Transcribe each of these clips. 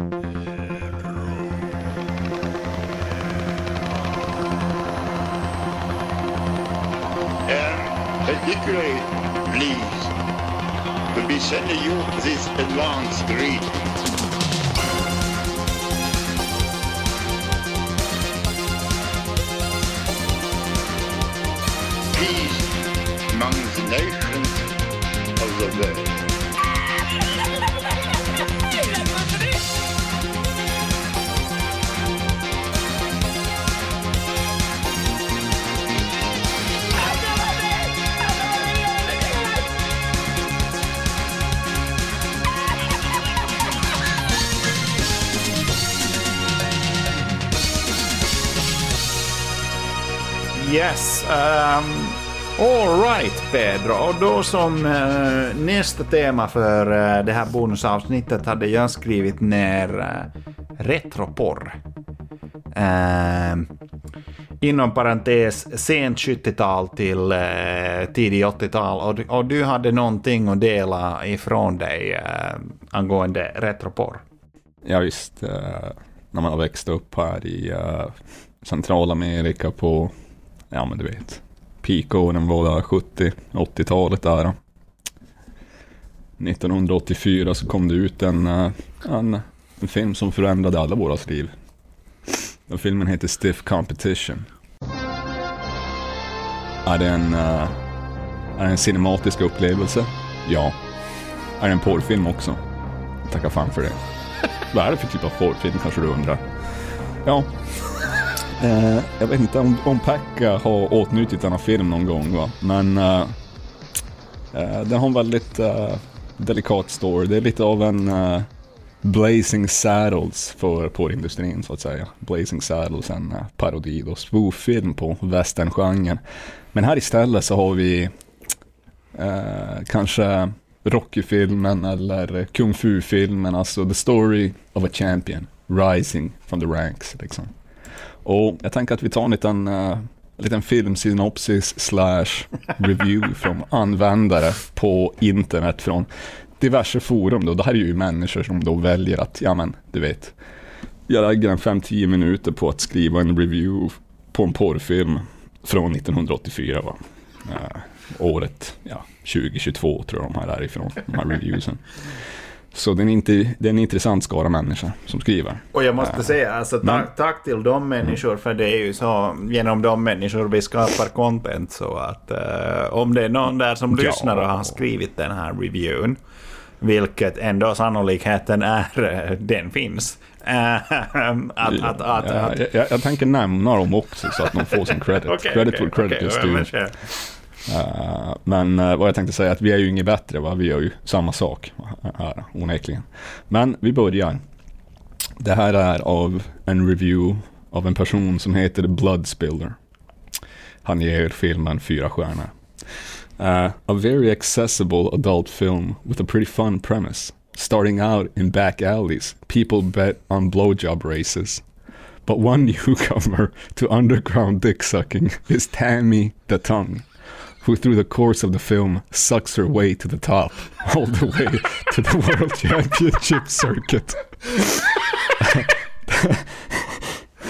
And particularly pleased to be sending you this advanced greeting. Peace among the nations of the world. Yes. Um, all right, Pedro. Och då som uh, nästa tema för uh, det här bonusavsnittet hade jag skrivit ner uh, retroporr. Uh, inom parentes sent 70-tal till eh, tidigt 80-tal. Och, och du hade någonting att dela ifrån dig eh, angående retroporr. Ja visst, eh, när man har växt upp här i eh, Centralamerika på, ja men du vet, peakåren var 70-80-talet där. 1984 så kom det ut en, eh, en, en film som förändrade alla våra liv. Den filmen heter Stiff Competition. Är det en, eh, är det en cinematisk upplevelse? Ja. Är det en porrfilm också? Tacka fan för det. Vad är det för typ av porrfilm kanske du undrar? Ja, eh, jag vet inte om, om Pekka har åtnjutit denna film någon gång va, men eh, eh, den har en väldigt eh, delikat story. Det är lite av en eh, Blazing Saddles för porrindustrin så att säga. Blazing Saddles, en eh, parodi och spoof-film på westerngenren. Men här istället så har vi eh, kanske Rocky-filmen eller Kung Fu-filmen, alltså The Story of a Champion, Rising from the Ranks liksom. Och jag tänker att vi tar en liten, uh, en liten filmsynopsis slash review från användare på internet från diverse forum då. Det här är ju människor som då väljer att, ja men du vet, jag lägger en 5-10 minuter på att skriva en review på en porrfilm från 1984 va. Uh, året, ja, 2022 tror jag de här är ifrån, de här reviewsen. Så det är, inte, det är en intressant skara människor som skriver. Och jag måste Eh, säga, alltså, tack, tack till de människor, för det är ju så genom de människor vi skapar content. Så att eh, om det är någon där som Ja. lyssnar och har skrivit den här reviewen, vilket ändå sannolikheten är, eh, den finns. eh, att, att, att, Ja, jag, jag, tänker nämna dem också så att de får sin credit. Okej, credit okej, where credit okej, is due. Eh, men eh, vad jag tänkte säga är att vi är ju inget bättre va, vi gör ju samma sak eh, här onekligen. Men vi börjar. Det här är av en review av en person som heter Bloodspiller. Han ger filmen fyra stjärnor. Uh, a very accessible adult film with a pretty fun premise. Starting out in back alleys, people bet on blowjob races. But one newcomer to underground dick sucking is Tammy the Tongue, who through the course of the film sucks her way to the top, all the way to the World Championship circuit.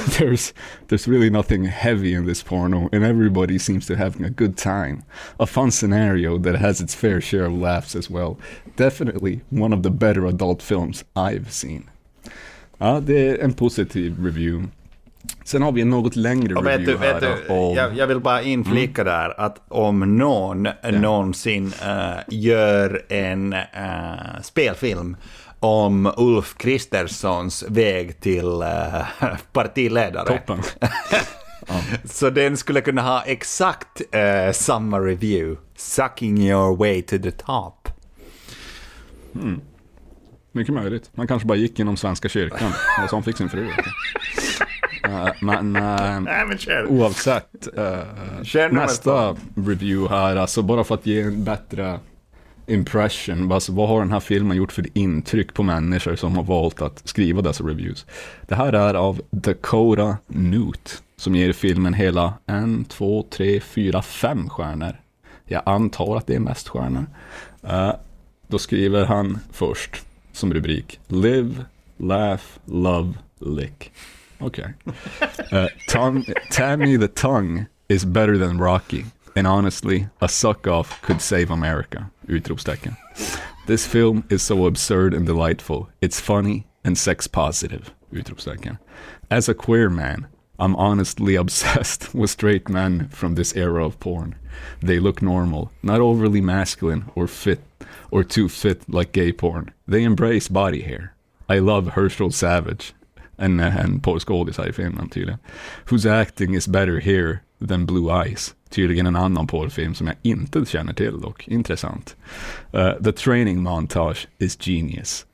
there's there's really nothing heavy in this porno, and everybody seems to having a good time. A fun scenario that has its fair share of laughs as well. Definitely one of the better adult films I've seen. Ja, det är en positiv review. Sen har vi en något längre Och vet du, review vet här du jag, jag vill bara inflika Mm. där att om någon någonsin eh, gör en eh, spelfilm om Ulf Kristerssons väg till eh, partiledare. Toppen. Så den skulle kunna ha exakt samma review. Sucking your way to the top. Mycket möjligt. Man kanske bara gick inom Svenska kyrkan. Och så han fick sin fru. Eh, men kör. oavsett. nummer nästa review här, alltså bara för att ge en bättre impression. Alltså, vad har den här filmen gjort för intryck på människor som har valt att skriva dessa reviews? Det här är av Dakota Newt som ger filmen hela en, två, tre, fyra, fem stjärnor. Jag antar att det är mest stjärnor. Eh, då skriver han först som rubrik Live, laugh, love, lick. Okej. Uh, tongue, Tammy the Tongue is better than Rocky. And honestly, a suck-off could save America. Utropstecken. This film is so absurd and delightful. It's funny and sex positive. Utropstecken. As a queer man, I'm honestly obsessed with straight men from this era of porn. They look normal, not overly masculine or fit or too fit like gay porn. They embrace body hair. I love Herschel Savage, en, en här i filmen tydligen, whose acting is better here than Blue Eyes. Tydligen en annan porrfilm som jag inte känner till dock. Intressant. Uh, the training montage is genius.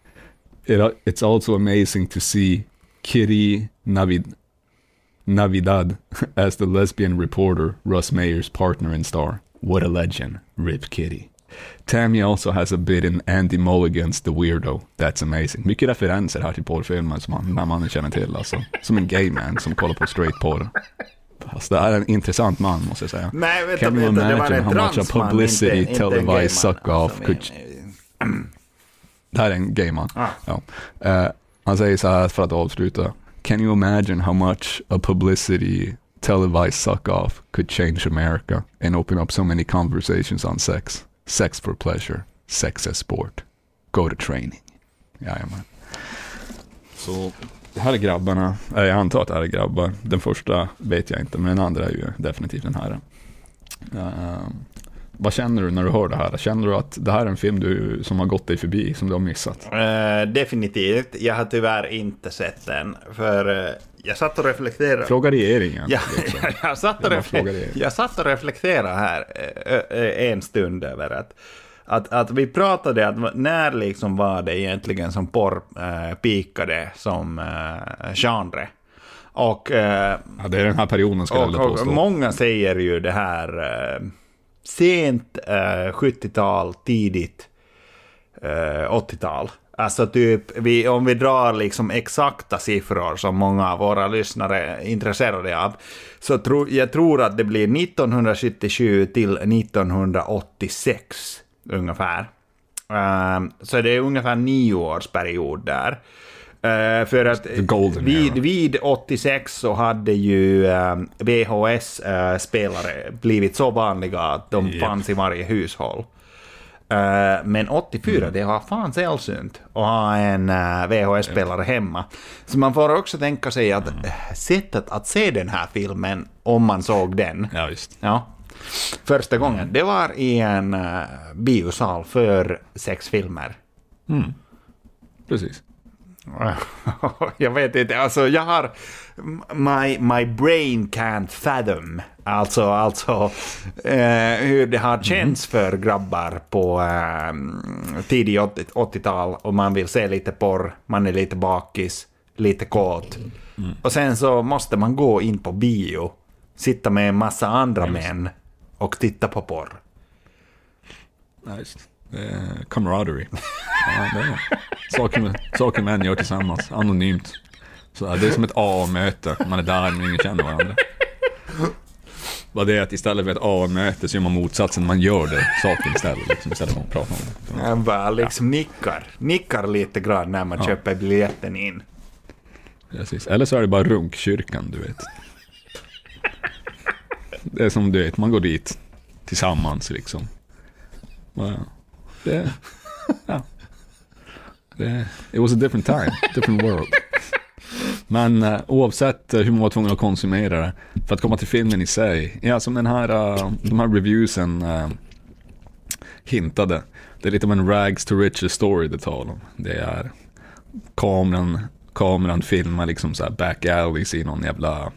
It, it's also amazing to see Kitty Navid, Navidad as the lesbian reporter Russ Mayer's partner and star. What a legend, Rip Kitty. Tammy also has a bit in Andy Mulligan's The Weirdo. That's amazing. Mycket referenser här till porrfilmer som man, man mannen känner till alltså. Som en gay man som kollar på straight porr. Alltså, det här är en intressant man måste jag säga. Nej, vänta, Can you vänta, det var imagine how much transman, publicity inte- inte televised suck-off could... Det här är en gay man. Ah. Ja. Eh, han säger så här för att avsluta. Can you imagine how much a publicity televised suck-off could change America and open up so many conversations on sex? Sex for pleasure, sex as sport. Go to training. Jajamän. Så det här är grabbarna. Jag antar att det här är grabbar. Den första vet jag inte, men den andra är ju definitivt den här. Eh, vad känner du när du hör det här? Känner du att det här är en film du, som har gått dig förbi, som du har missat? Eh, definitivt. Jag har tyvärr inte sett den. För eh, jag satt och reflekterade. Fråga regeringen. Ja, liksom. jag, satt och Jag bara refle- frågar dig. jag satt och reflekterade här eh, eh, en stund över att, att, att vi pratade att när liksom var det egentligen som porr eh, pikade som eh, genre. Och, eh, Ja, det är den här perioden ska jag och, vilja och många säger ju det här eh, sent eh, 70-tal, tidigt eh, 80-tal. Alltså typ, vi, om vi drar liksom exakta siffror som många av våra lyssnare är intresserade av, så tro, jag tror att det blir 1977 till 1986 ungefär. Ehm, så det är ungefär nio års period där. Eh, för att vid, vid 86 så hade ju VHS-spelare blivit så vanliga att de Japp. fanns i varje hushåll. Eh, men 84, Mm. det var fan sällsynt att ha en eh, VHS-spelare hemma. Så man får också tänka sig att Mm. eh, sättet att se den här filmen, om man såg den, Ja, ja, första gången, det var i en uh, biosal för sex filmer. Precis. jag vet inte, alltså jag har... My, my brain can't fathom. Alltså, alltså eh, hur det har känts för grabbar på eh, tidig 80 80-tal och man vill se lite porr, man är lite bakis, lite kåt. Och sen så måste man gå in på bio, sitta med en massa andra män och titta på porr. Det är camaraderie. Ja, saker, saker män gör tillsammans, anonymt. Så det är som ett A-möte, man är där men ingen känner varandra. Vad det är att istället för ett A-möte så gör man motsatsen, man gör det, saken istället, liksom, istället för att prata om det. Man bara liksom nickar, nickar lite grann när man köper biljetten in. Precis. Eller så är det bara runkkyrkan, du vet. Det är som du vet, man går dit tillsammans liksom. Ja, det, ja. Det, it was a different time, different world. Men uh, oavsett eh, hur man var tvungen att konsumera det, för att komma till filmen i sig, ja som den här, uh, de här reviewsen uh, hintade, det är lite av en rags to riches story det talar om. Det är kameran, kameran filmar liksom så här back alleys i någon jävla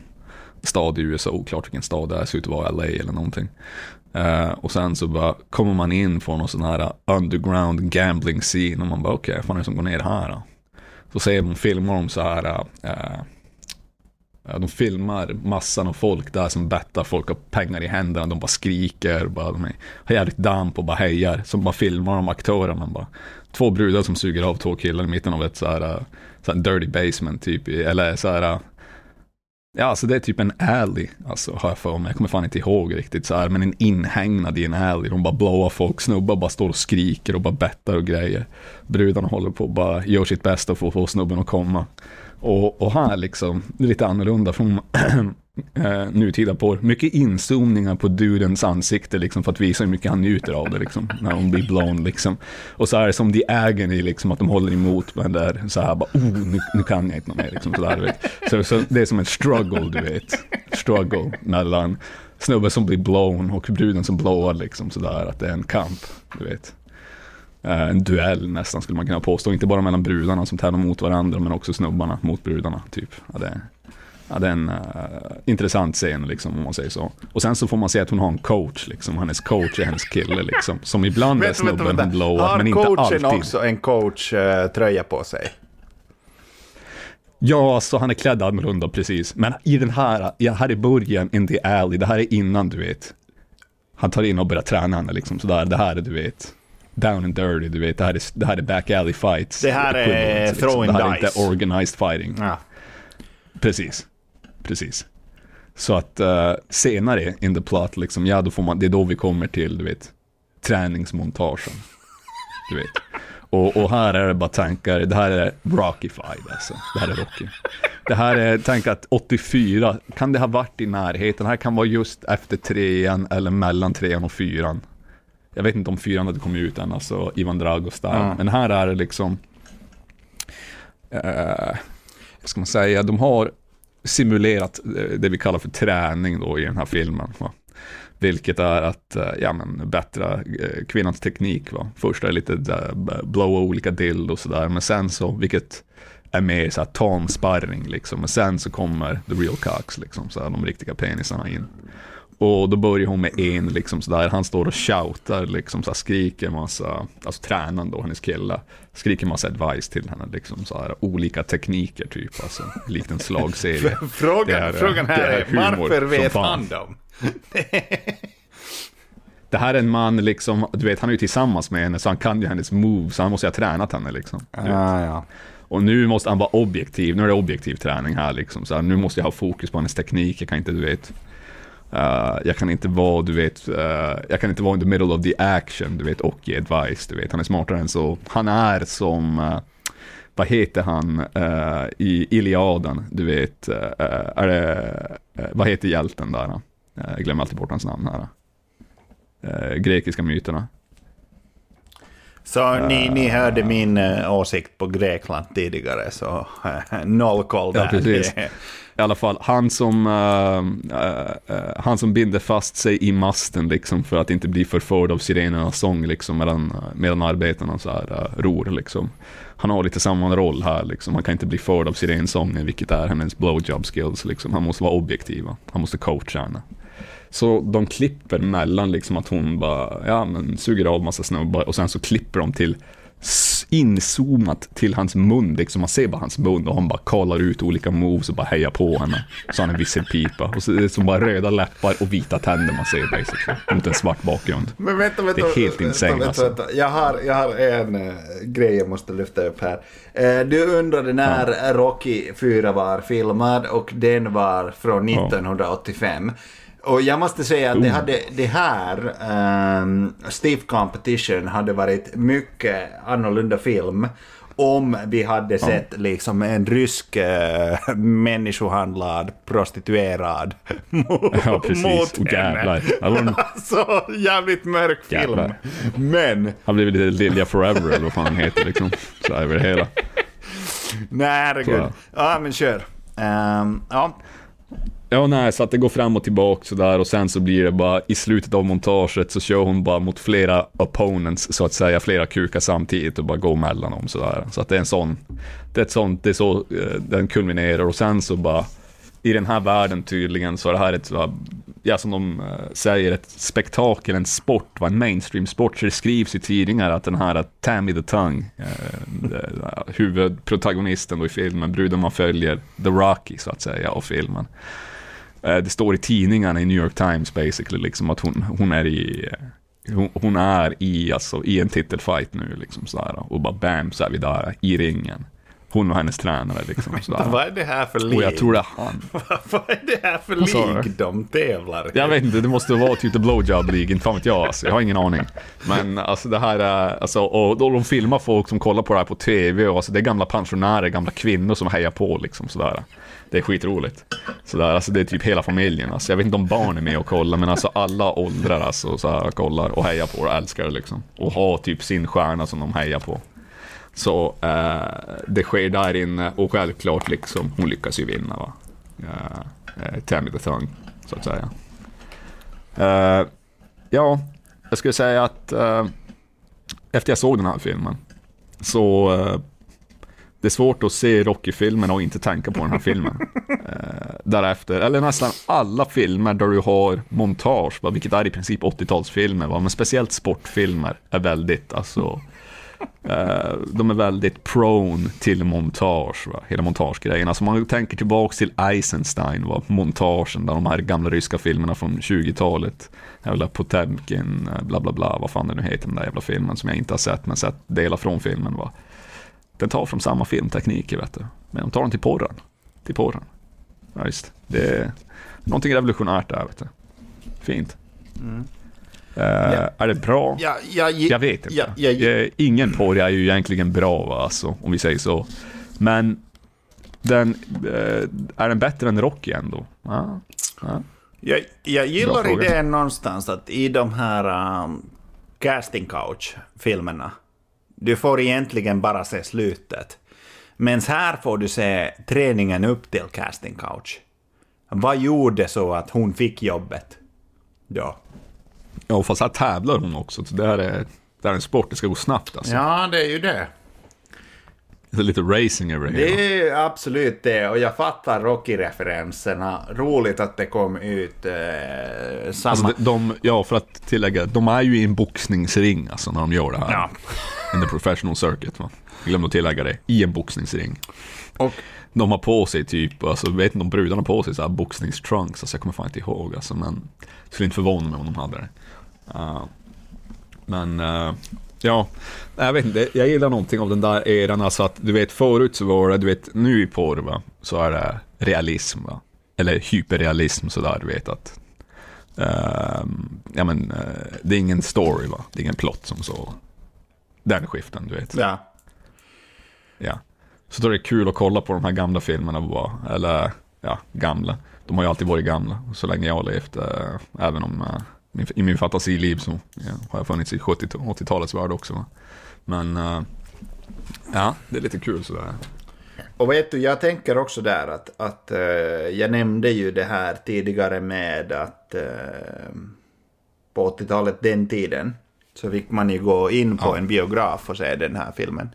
stad i USA, oklart vilken stad det är, ser ut att vara LA eller någonting. Uh, och sen så bara kommer man in från någon sån här underground gambling scene och man bara okej, vad fan är det som går ner här då? Så ser de, filmar de så här, äh, äh, de filmar massan av folk där som bettar, folk har pengar i händerna, de bara skriker, bara, de har jävligt damp och bara hejar, som bara filmar de aktörerna. Bara. Två brudar som suger av två killar i mitten av ett så här, äh, så här dirty basement typ, eller så här äh, Ja, alltså det är typ en alley, alltså har jag för mig. Jag kommer fan inte ihåg riktigt så här, men en inhägnad i en alley. De bara blåar folk, snubbar bara står och skriker och bara bettar och grejer. Brudarna håller på och bara gör sitt bästa för att få snubben att komma. Och, och här liksom, det är lite annorlunda från eh, nutida porr. Mycket inzoomningar på dudens ansikte liksom för att visa hur mycket han njuter av det liksom. När hon blir blown liksom. Och så är det som de äger i liksom att de håller emot men där så här bara oh nu, nu kan jag inte mer liksom så, där, Så, så det är som en struggle du vet. Struggle mellan snubben som blir blown och bruden som blåar. liksom sådär att det är en kamp du vet. Eh, en duell nästan skulle man kunna påstå. Inte bara mellan brudarna som tävlar mot varandra men också snubbarna mot brudarna typ. Ja, det, ja, det är en uh, intressant scen liksom om man säger så. Och sen så får man se att hon har en coach liksom. Hennes coach är hennes kille liksom. Som ibland är snubben hon blowar men inte alltid. Har coachen också en coach-tröja uh, på sig? Ja, så han är klädd annorlunda precis. Men i den här, ja, här i början, in the alley, det här är innan du vet. Han tar in och börjar träna henne liksom sådär. Det här är du vet down and dirty, du vet. Det här är, det här är back alley fights. Det här är liksom. throwing dice. Det här är inte organized fighting. Ja. Precis. Precis. Så att uh, senare in the plot, liksom, ja, då får man, det är då vi kommer till, du vet, träningsmontagen. Du vet. Och, och, här är det bara tankar, det här är Rockified alltså. Det här är Rocky. Det här är, tänk att 84, kan det ha varit i närheten? Det här kan vara just efter trean eller mellan trean och fyran. Jag vet inte om fyran hade kommit ut än, alltså Ivan Dragos där. Mm. Men här är det liksom, eh, ska man säga, de har simulerat eh, det vi kallar för träning då i den här filmen. Va? Vilket är att eh, ja, men, bättra eh, kvinnans teknik. Va? Först är det lite blåa olika dild och sådär, men sen så, vilket är mer så här tamsparring liksom. Men sen så kommer the real cocks liksom, så här, de riktiga penisarna in. Och då börjar hon med en liksom sådär, han står och shoutar liksom så skriker massa, alltså tränaren då, hennes kille, skriker massa advice till henne liksom så här, olika tekniker typ, alltså likt en slagserie. frågan, är, frågan här är, är varför vet han dem? det här är en man liksom, du vet han är ju tillsammans med henne så han kan ju hennes moves, så han måste ju ha tränat henne liksom. Ah, ja. Och nu måste han vara objektiv, nu är det objektiv träning här liksom, så här, nu måste jag ha fokus på hennes teknik, jag kan inte, du vet, Uh, jag kan inte vara, du vet, uh, jag kan inte vara in the middle of the action, du vet, och ge advice, du vet. Han är smartare än så. Han är som, uh, vad heter han i Iliaden, du vet, är det, vad heter hjälten där? jag glömmer alltid bort hans namn här. grekiska myterna. Så ni, ni hörde min åsikt på Grekland tidigare, så noll koll där. Ja, precis i alla fall, han som, uh, uh, han som binder fast sig i masten liksom för att inte bli förförd av sirenernas sång liksom medan, medan arbetarna så här, uh, ror liksom. Han har lite samma roll här liksom, han kan inte bli förd av sirensången vilket är hennes blowjob skills liksom. Han måste vara objektiv, han måste coacha henne. Så de klipper mellan liksom att hon bara, ja men suger av massa snubbar och sen så klipper de till inzoomat till hans mun, liksom man ser bara hans mun och han bara kollar ut olika moves och bara hejar på henne. Så han är visselpipa. Och så är det som bara röda läppar och vita tänder man ser basically. Mot en svart bakgrund. Men vänta, vänta. Det är helt insane vänta, alltså. Vänta. Jag, har, jag har en uh, grej jag måste lyfta upp här. Uh, du undrade när ja. Rocky 4 var filmad och den var från 1985. Ja. Och jag måste säga att det, oh. hade, det här, um, Steve Competition, hade varit mycket annorlunda film om vi hade sett ja. liksom en rysk äh, människohandlad prostituerad mot, ja, precis. mot henne. Alltså, jävligt mörk Jävlar. film. Men... Han blev lite Lilja Forever eller vad fan han heter liksom. Så över hela. Nej, herregud. Ja, men kör. Um, ja. Ja, nej, så att det går fram och tillbaka sådär och sen så blir det bara i slutet av montaget så kör hon bara mot flera opponents så att säga, flera kukar samtidigt och bara går mellan dem sådär. Så att det är en sån, det är ett sånt, det är så eh, den kulminerar och sen så bara i den här världen tydligen så är det här ett, ja som de eh, säger, ett spektakel, en sport, va? en mainstream-sport. Så det skrivs i tidningar att den här Tammy the Tongue, eh, huvudprotagonisten då i filmen, bruden man följer, The Rocky så att säga, av filmen. Eh, det står i tidningarna i New York Times basically liksom att hon, hon är i hon, hon, är i, alltså, i en titelfight nu liksom sådär och bara bam så är vi där i ringen. Hon och hennes tränare liksom. Sådär. Vad är det här för lig? Och jag tror det är han. Vad är det här för lig de tävlar? Jag vet inte, det måste vara typ The Blowjob League, inte fan vet jag alltså. Jag har ingen aning. Men alltså det här är, alltså, och då de filmar folk som kollar på det här på TV och alltså det är gamla pensionärer, gamla kvinnor som hejar på liksom sådär. Det är skitroligt. Sådär, alltså det är typ hela familjen alltså. Jag vet inte om barn är med och kollar, men alltså alla åldrar alltså så här, kollar och hejar på och älskar det liksom. Och har typ sin stjärna som de hejar på. Så eh, det sker där inne och självklart liksom, hon lyckas ju vinna va. Eh, eh, Tammy the Thung, så att säga. Eh, ja, jag skulle säga att eh, efter jag såg den här filmen så eh, det är svårt att se Rocky-filmerna och inte tänka på den här filmen. Eh, därefter, eller nästan alla filmer där du har montage, va, vilket är i princip 80-talsfilmer, va, men speciellt sportfilmer är väldigt, alltså, eh, de är väldigt prone till montage, va, hela montagegrejen. Alltså man tänker tillbaks till Eisenstein, va, montagen, där de här gamla ryska filmerna från 20-talet, jävla Potemkin, eh, bla bla bla, vad fan det nu heter, den där jävla filmen som jag inte har sett, men sett delar från filmen. Va. Den tar från samma filmtekniker, vet du. Men de tar den till porren. Till porren. Ja, just. Det är någonting revolutionärt där, vet du. Fint. Eh, Är det bra? Ja, jag, Jag vet inte. Eh, Ingen porr är ju egentligen bra, va, alltså, om vi säger så. Men den, eh, är den bättre än Rocky ändå? Ja. ja. Jag, jag gillar idén någonstans att i de här um, casting couch-filmerna, du får egentligen bara se slutet. Men här får du se träningen upp till casting couch. Vad gjorde så att hon fick jobbet? Ja. ja, fast här tävlar hon också. Så det, här är, det här är en sport, det ska gå snabbt alltså. Ja, det är ju det. Det är lite racing över det hela. Det är absolut det, och jag fattar Rocky-referenserna. Roligt att det kom ut eh, samma... Alltså, de, de, ja, för att tillägga, de är ju i en boxningsring alltså när de gör det här. Ja. In the professional circuit. Va? Jag glömde att tillägga det. I en boxningsring. Och De har på sig typ, alltså vet inte om brudarna har på sig så här boxningstrunks, alltså jag kommer fan inte ihåg alltså, men skulle inte förvåna mig om de hade det. Uh, men, uh, ja, jag vet inte, jag gillar någonting av den där eran, alltså att du vet förut så var det, du vet nu i porr va, så är det realism va, eller hyperrealism sådär, du vet att ehm, ja men, eh, det är ingen story va, det är ingen plott som så. Den skiften, du vet. ja. Ja. Så då är det kul att kolla på de här gamla filmerna bara. Eller, ja, gamla. De har ju alltid varit gamla, så länge jag har levt. Eh, även om eh, min, i min fantasiliv så ja, har jag funnits i 70 80-talets värld också. Men, eh, ja, det är lite kul sådär. Och vet du, jag tänker också där att, att eh, jag nämnde ju det här tidigare med att eh, på 80-talet, den tiden, så fick man ju gå in på Ja. en biograf och se den här filmen.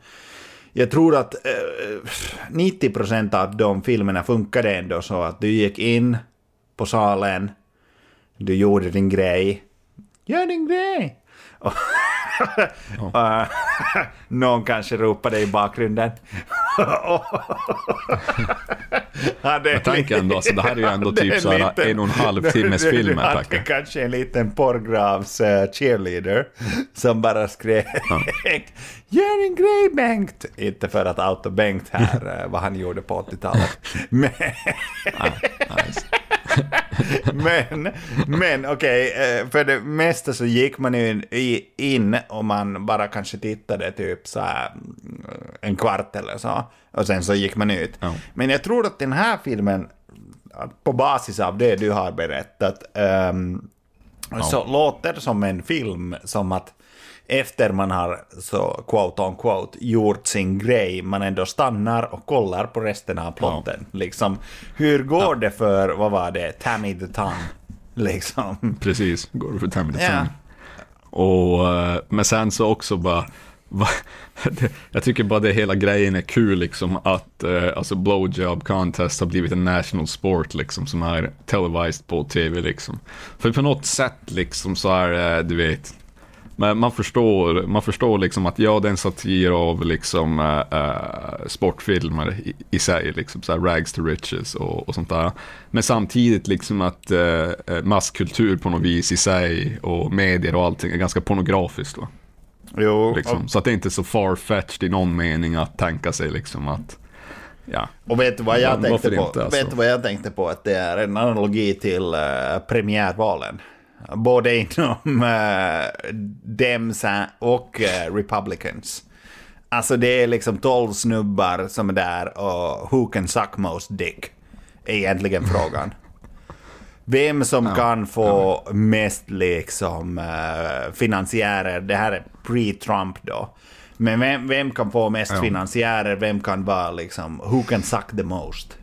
Jag tror att eh, 90% av de filmerna funkade ändå så att du gick in på salen, du gjorde din grej, gör din grej! Eh, Någon kanske ropade i bakgrunden. hade Jag tänker ändå, alltså, det här är ju ändå typ så här liten- en och en halv timmes du- hade kanske en liten porrgravs eh, cheerleader som bara skrek Gör en grej Bengt! Inte för att outa Bengt här, eh, vad han gjorde på 80-talet. Men, Nice. men, men okej, eh, för det mesta så gick man ju in och man bara kanske tittade typ så här mm, en kvart eller så. Och sen så gick man ut. Ja. Men jag tror att den här filmen, på basis av det du har berättat, ehm, så låter som en film som att efter man har så quote on quote gjort sin grej, man ändå stannar och kollar på resten av plotten. Liksom, hur går det för, vad var det, Tammy the Tongue? Liksom. Precis, går det för Tammy the Ja. Tongue. Och, eh, men sen så också bara, jag tycker bara det hela grejen är kul liksom att eh, alltså blowjob contest har blivit en national sport liksom som är televised på tv liksom. För på något sätt liksom så är du vet, men man förstår, man förstår liksom att ja, det är en satir av liksom äh, sportfilmer i, i sig, liksom så rags to riches och, och sånt där. Men samtidigt liksom att äh, masskultur på något vis i sig och medier och allting är ganska pornografiskt. Va? Jo, Liksom. Så att det är inte så far-fetched i någon mening att tänka sig liksom att Ja. Och vet du vad jag tänkte varför på? inte, alltså? Vet vad jag tänkte på? Att det är en analogi till uh, premiärvalen. Både inom uh, Dems och uh, Republicans. Alltså det är liksom 12 snubbar som är där och who can suck most dick? Är egentligen frågan. Vem som kan få mest liksom uh, finansiärer, det här är pre-Trump då. Men vem, vem kan få mest Ja. finansiärer, vem kan vara liksom, who can suck the most?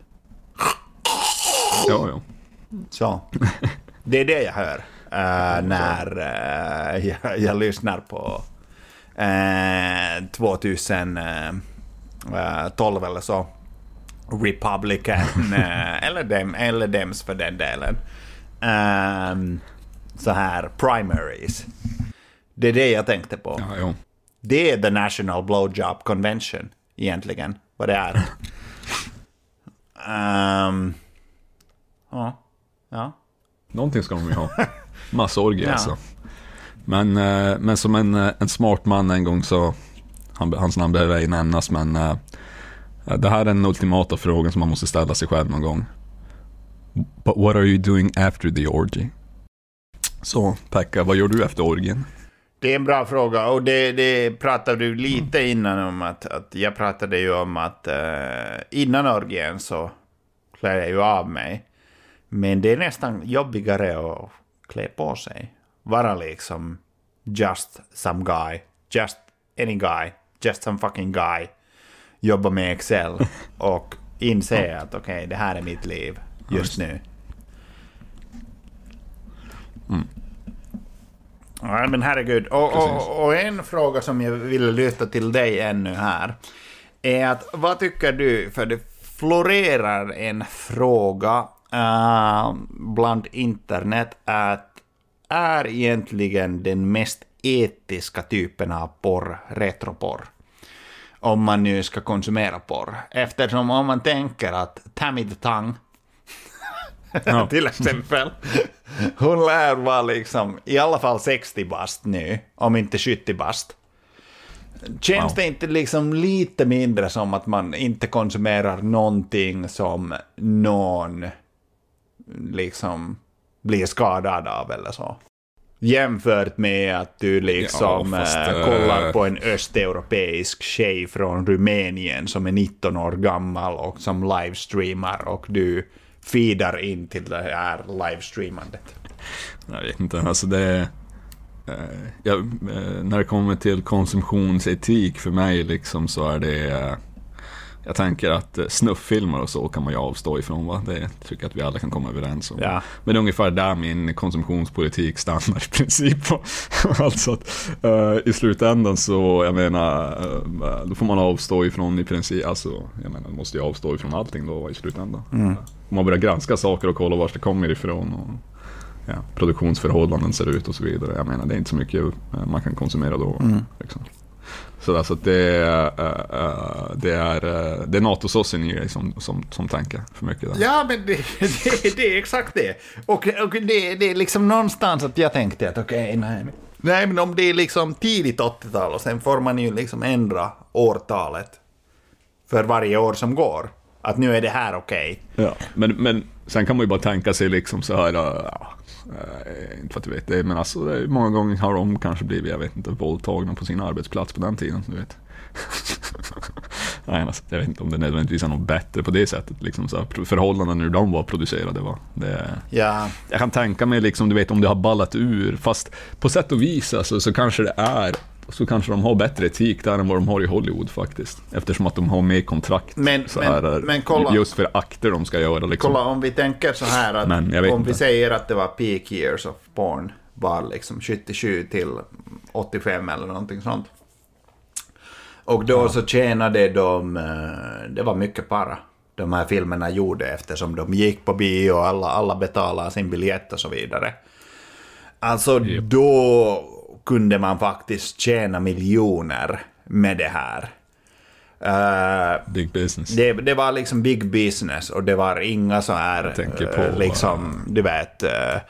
Ja, ja. Så. Det är det jag hör eh, när eh, jag, jag lyssnar på uh, 2012 eller så. Republican, eh, eller, dem, eller Dems för den delen. Ehm, så här, primaries. Det är det jag tänkte på. ja. Det är the National Blowjob Convention, egentligen, vad det är. Ehm, ja. Ja. Någonting ska de ju ha. Massorgie Ja. alltså. Men, eh, men som en, eh, en smart man en gång sa, han, hans namn behöver ej nämnas, men eh, det här är den ultimata frågan som man måste ställa sig själv någon gång. But what are you doing after the orgy? Så, Pekka, vad gör du efter orgien? Det är en bra fråga och det, det pratade du lite innan om att, att jag pratade ju om att eh, innan orgien så klär jag ju av mig. Men det är nästan jobbigare att klä på sig. Vara liksom just some guy, just any guy, just some fucking guy. Jobba med Excel och inse att okej, det här är mitt liv just nu. Ja, men herregud. Och, och, och en fråga som jag vill lyfta till dig ännu här är att vad tycker du, för det florerar en fråga eh, bland internet att är egentligen den mest etiska typen av porr retroporr? Om man nu ska konsumera porr. Eftersom om man tänker att Tammy the Tongue Ja. till exempel. Hon lär vara liksom i alla fall 60 bast nu, om inte 70 bast. Känns Wow. det inte liksom lite mindre som att man inte konsumerar någonting som någon liksom blir skadad av eller så? Jämfört med att du liksom Ja, fast, eh, kollar på en östeuropeisk tjej från Rumänien som är 19 år gammal och som livestreamar och du feedar in till det här livestreamandet. Jag vet inte, alltså det. Eh, ja, eh, när det kommer till konsumtionsetik för mig liksom så är det... Jag tänker att eh, snufffilmer och så kan man ju avstå ifrån va? Det tycker jag att vi alla kan komma överens om. Ja. Men det är ungefär där min konsumtionspolitik stannar i princip. alltså att eh, i slutändan så, jag menar, eh, då får man avstå ifrån i princip, alltså, jag menar, man måste ju avstå ifrån allting då i slutändan. Om man börjar granska saker och kolla var det kommer ifrån och ja, produktionsförhållanden ser ut och så vidare. Jag menar, det är inte så mycket man kan konsumera då. Liksom. Så alltså att det, eh, eh, det är, eh, det är NATO-såsen i dig som, som, som tänker för mycket. Där. Ja, men det, det, det är exakt det. Och, och det, det är liksom någonstans att jag tänkte att okej, nej. men- Nej, men om det är liksom tidigt 80-tal och sen får man ju liksom ändra årtalet för varje år som går. Att nu är det här okej. Ja, men, men sen kan man ju bara tänka sig liksom så här, äh, ja, äh, inte för att du vet det, men alltså det många gånger har de kanske blivit, jag vet inte, våldtagna på sin arbetsplats på den tiden, du vet. Nej, alltså, jag vet inte om det nödvändigtvis är något bättre på det sättet, liksom så här, förhållandena hur de var producerade var. Det, Ja, jag kan tänka mig liksom, du vet om det har ballat ur, fast på sätt och vis alltså, så kanske det är så kanske de har bättre etik där än vad de har i Hollywood faktiskt. Eftersom att de har mer kontrakt. Men- så men- här, men kolla. Just för akter de ska göra liksom. kolla om vi tänker så här att om vi inte. säger att det var peak years of porn var liksom 77 till 85 eller någonting sånt. Och då så tjänade de, eh, det var mycket para de här filmerna gjorde eftersom de gick på bio och alla, alla betalade sin biljett och så vidare. Alltså Japp. då kunde man faktiskt tjäna miljoner med det här. Eh, Big business. det, det var liksom big business och det var inga så här, eh, på, liksom, du vet, uh,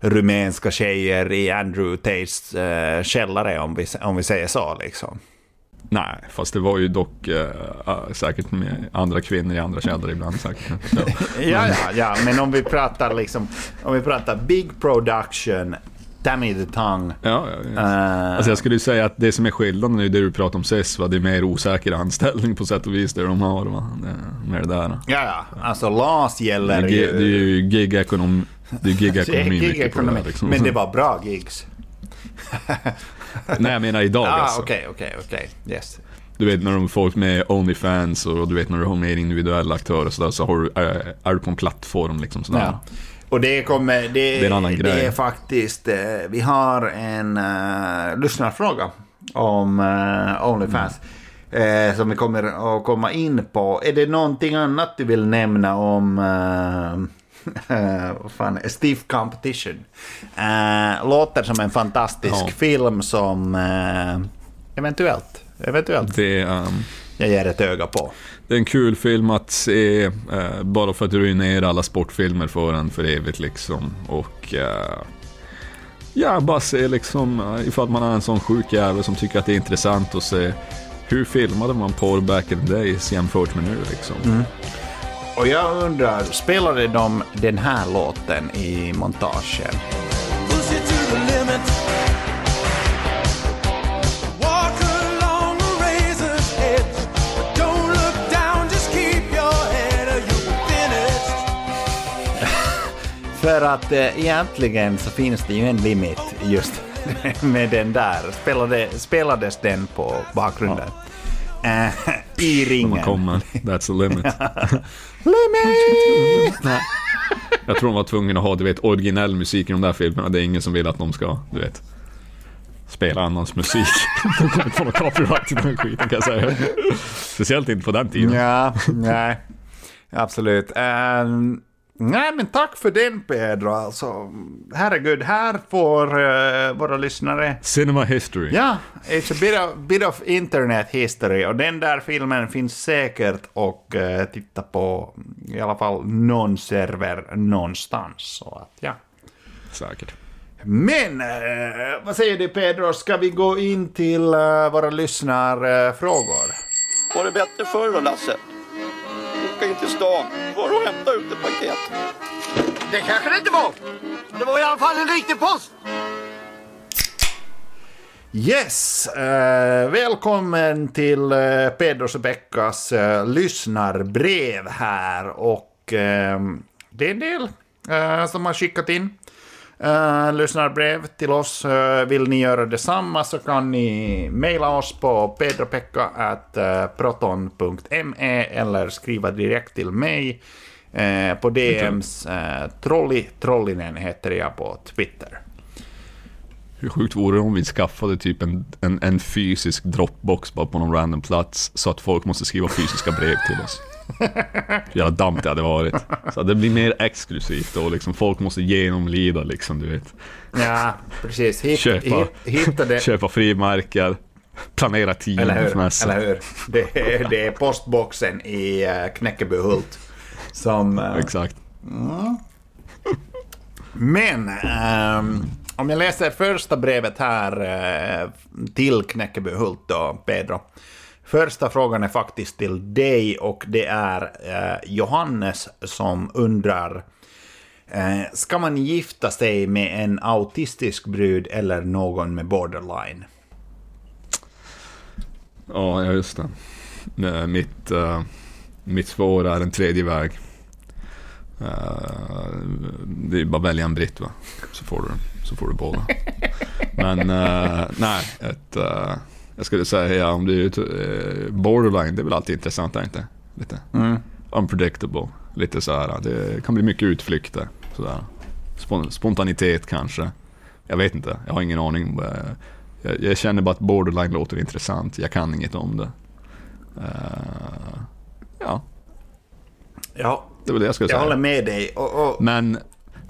rumänska tjejer i Andrew Tates uh, källare om vi, om vi säger så liksom. Nej, fast det var ju dock äh, säkert med andra kvinnor i andra källor ibland säkert. Ja, ja, ja, men om vi pratar liksom, om vi pratar big production, Tammy the Tongue. ja, ja, ja. eh, Alltså jag skulle ju säga att det som är skillnaden är det du pratar om SES, va? det är mer osäker anställning på sätt och vis det de har. Va? Det mer det där. ja, ja, alltså LAS gäller det ju det är är gig-ekonomi gig-ekonomi. där, liksom. Men det var bra gigs. Nej, jag menar idag Ah, alltså. okej, okej, okej. Yes. Du vet när de får med Onlyfans och du vet när du har mer individuella aktörer så, där, så har du, är, är du på en plattform liksom sådär. Ja. Och det kommer... Det, Det är en annan det är faktiskt... eh, Vi har en uh, lyssnarfråga om uh, Onlyfans. eh, som vi kommer att komma in på. Är det någonting annat du vill nämna om... eh, vad fan, Stiff Competition. Eh, låter som en fantastisk Ja. film som eventuellt, eventuellt Det, ehm, jag ger ett öga på det är en kul film att se, eh, bara för att ruinera alla sportfilmer för en för evigt liksom. Och eh, ja, bara se liksom, eh, ifall man är en sån sjuk jävel som tycker att det är intressant att se hur filmade man porr back in the days jämfört med nu liksom. Mm. Och jag undrar, spelade de den här låten i montagen? För att eh, egentligen så finns det ju en limit just med den där. Spelade, spelades den på bakgrunden? Eh, I ringen. man kommer, that's the limit. Limit! Jag tror de var tvungna att ha, du vet, originell musik i de där filmerna. Det är ingen som vill att de ska, du vet, spela annans musik. De kommer inte få någon copyright till den skiten kan jag säga. Speciellt inte på den tiden. Ja, nej. Absolut. Ehm, nej, men tack för den Pedro. Alltså, herregud, här får eh, våra lyssnare Cinema history. Ja, it's a bit of, bit of internet history och den där filmen finns säkert och uh, titta på i alla fall någon server någonstans. Så att, ja. Säkert. Men eh, vad säger du Pedro, ska vi gå in till eh, våra lyssnarfrågor? Var det bättre förr då, Lasse? Åka in till stan, var och hämta ut ett paket. Det kanske det inte var. Det var i alla fall en riktig post. Yes, eh, välkommen till eh, Pedros och Beckas eh, lyssnarbrev här och eh, det är en del eh, som har skickat in Uh, lyssnarbrev till oss. Uh, vill ni göra detsamma så kan ni mejla oss på pedropekka.proton.me eller skriva direkt till mig uh, på DMs. Uh, Trolli Trollinen heter jag på Twitter. Hur sjukt vore det om vi skaffade typ en, en, en fysisk dropbox bara på någon random plats så att folk måste skriva fysiska brev till oss. Jävla dammt det hade varit. Så det blir mer exklusivt och liksom folk måste genomlida liksom, du vet. Ja, precis. Hit, Köpa. hit, hitta det. Köpa frimärken, planera tid Eller hur? Eller hur? Det är, det är postboxen i uh, Knäckebyhult. Som... eh, Exakt. men ehm, om jag läser första brevet här eh, till Knäckebyhult då, Pedro. Första frågan är faktiskt till dig och det är eh, Johannes som undrar eh, Ska man gifta sig med en autistisk brud eller någon med borderline? Ja, just det. Nej, Mitt, mitt svar är en tredje väg. Eh, det är bara att välja en britt va, så får du, så får du båda. Men eh, nej, ett, eh, jag skulle säga om du är eh, borderline, det är väl alltid intressant, är inte? Lite unpredictable, lite så här. Det kan bli mycket utflykter, sådär. Spon- spontanitet kanske. Jag vet inte, jag har ingen aning. Eh, Jag, jag känner bara att borderline låter intressant, jag kan inget om det. Eh, ja, Ja, det var det jag skulle jag säga. håller med dig. Och, och, Men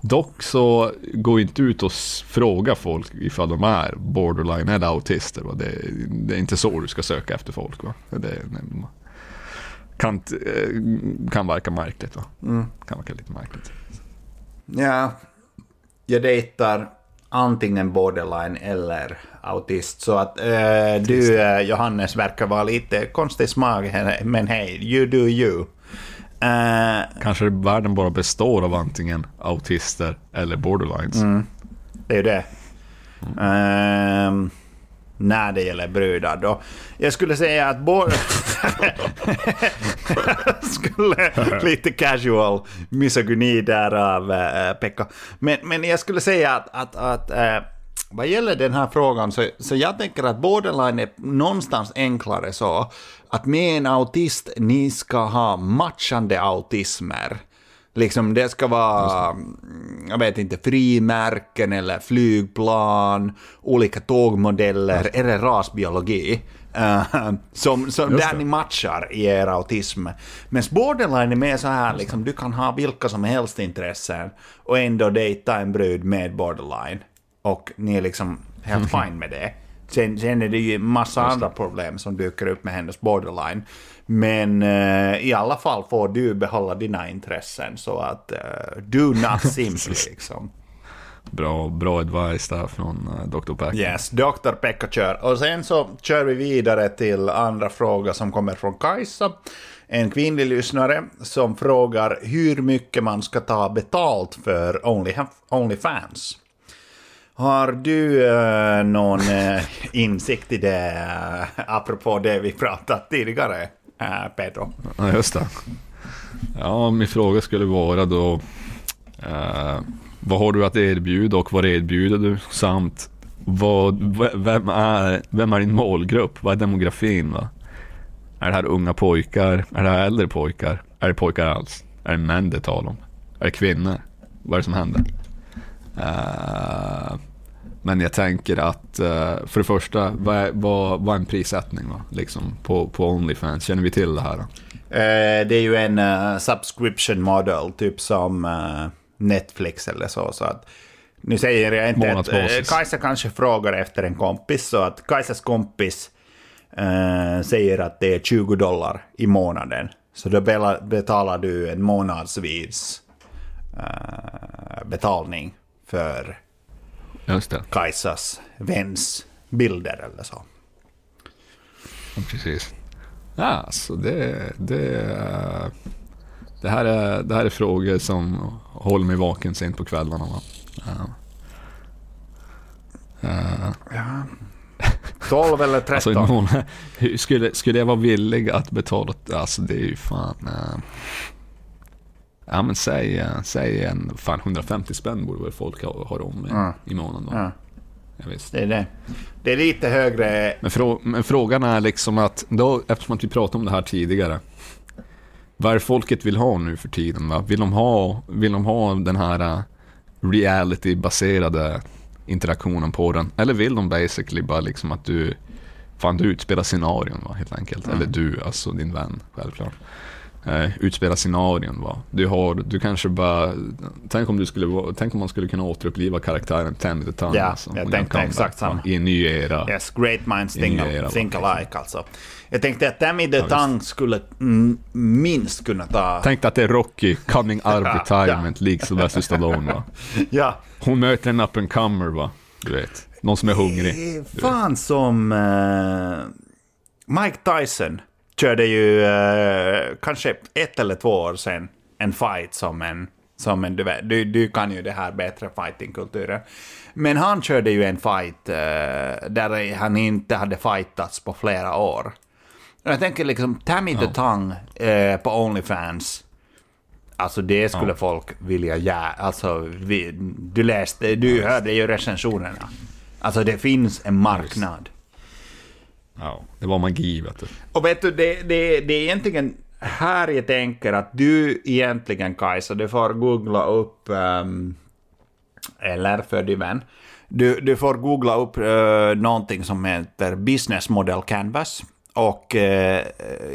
dock så gå inte ut och fråga folk ifall de är borderline eller autister. Va? Det, det är inte så du ska söka efter folk. Va? Det, kan, eh, kan verka märkligt. Va? Kan verka lite märkligt. Ja, jag dejtar antingen borderline eller autist. Så att eh, du, eh, Johannes, verkar vara lite konstig smak, men hej, you do you. Eh, Kanske världen bara består av antingen autister eller borderlines. Det är ju det. Ehm, när det gäller brudar då. Jag skulle säga att både... skulle lite casual misogyni där av uh, Pekka. Men, men jag skulle säga att, att, att eh, vad gäller den här frågan så, så jag tänker att borderline är någonstans enklare så att med en autist ni ska ha matchande autismer. Liksom det ska vara, mm, jag vet inte, frimärken eller flygplan, olika tågmodeller eller rasbiologi. eh, som, som där det. ni matchar i er autism. Men borderline är mer så här, liksom, du kan ha vilka som helst intressen och ändå dejta en brud med borderline. Och ni är liksom helt fine med det. Sen, sen är det ju massa andra problem som dyker upp med hennes borderline. Men eh, i alla fall får du behålla dina intressen så att uh, do not simply liksom. Bra, bra advice där från uh, Dr. Pack. Yes, Dr. Pekka kör. Och sen så kör vi vidare till andra fråga som kommer från Kajsa. En kvinnlig lyssnare som frågar hur mycket man ska ta betalt för Only, Onlyfans. Har du eh, någon eh, insikt i det, eh, apropå det vi pratat tidigare, eh, Pedro? Ja, just det. Ja, min fråga skulle vara då, eh, vad har du att erbjuda och vad erbjuder du? Samt, vad, vem, är, vem är din målgrupp? Vad är demografin? Va? Är det här unga pojkar? Är det här äldre pojkar? Är det pojkar alls? Är det män det talar om? Är det kvinnor? Vad är det som händer? Eh, men jag tänker att eh, för det första, vad är, vad, vad är en prissättning va? Liksom, på, på Onlyfans? Känner vi till det här? Då? Eh, det är ju en eh, subscription model, typ som eh, Netflix eller så. så att, nu säger jag inte att eh, Kajsa kanske frågar efter en kompis, så att Kajsas kompis eh, säger att det är 20 dollar i månaden. Så då betalar du en månadsvis betalning för Just det. Kajsas väns bilder eller så. Ja, Precis. Ja, så det, det, det, här är, det här är frågor som håller mig vaken sent på kvällarna. Va? Ja. Eh, 12 eller 13? Alltså, skulle, skulle jag vara villig att betala? Alltså det är ju fan... eh, ja men säg, säg en, fan 150 spänn borde väl folk ha, ha råd med Ja. i månaden då. Ja. Ja, visst. det är det. Det är lite högre Men, frå, men frågan är liksom att, då, eftersom att vi pratade om det här tidigare. Vad är folket vill ha nu för tiden? Va? Vill, de ha, vill de ha den här eh, reality-baserade interaktionen på den? Eller vill de basically bara liksom att du, fan du utspelar scenarion va, helt enkelt. Eller du, alltså din vän, självklart. Eh, utspela scenarion va. Du har, du kanske bara, tänk om du skulle tänk om man skulle kunna återuppliva karaktären Tammy the Tongue. Ja, alltså, jag tänkte exakt samma. I en ny era. Yes, great minds think, era, think alike alltså. Jag tänkte att Tammy the visst. Tongue skulle minst kunna ta... Tänk att det är Rocky coming out of Ja, retirement, lik Sylvester Stallone va. Ja. Hon möter en up and comer va. Du vet. Någon som är hungrig. Det är fan som... eh, Mike Tyson körde ju eh, kanske ett eller två år sedan en fight som en... Som en du, vet, du, du kan ju det här bättre fightingkulturen. Men han körde ju en fight eh, där han inte hade fightats på flera år. Och Jag tänker liksom Tammy the Tongue eh, på Onlyfans. Alltså det skulle folk vilja ja, alltså vi, du läste, du hörde ju recensionerna. Alltså det finns en marknad. Ja, det var magi vet du. Och vet du, det, det, det är egentligen här jag tänker att du egentligen Kajsa, du får googla upp, ehm, eller för din vän, du, du får googla upp uh, någonting som heter Business Model Canvas och eh,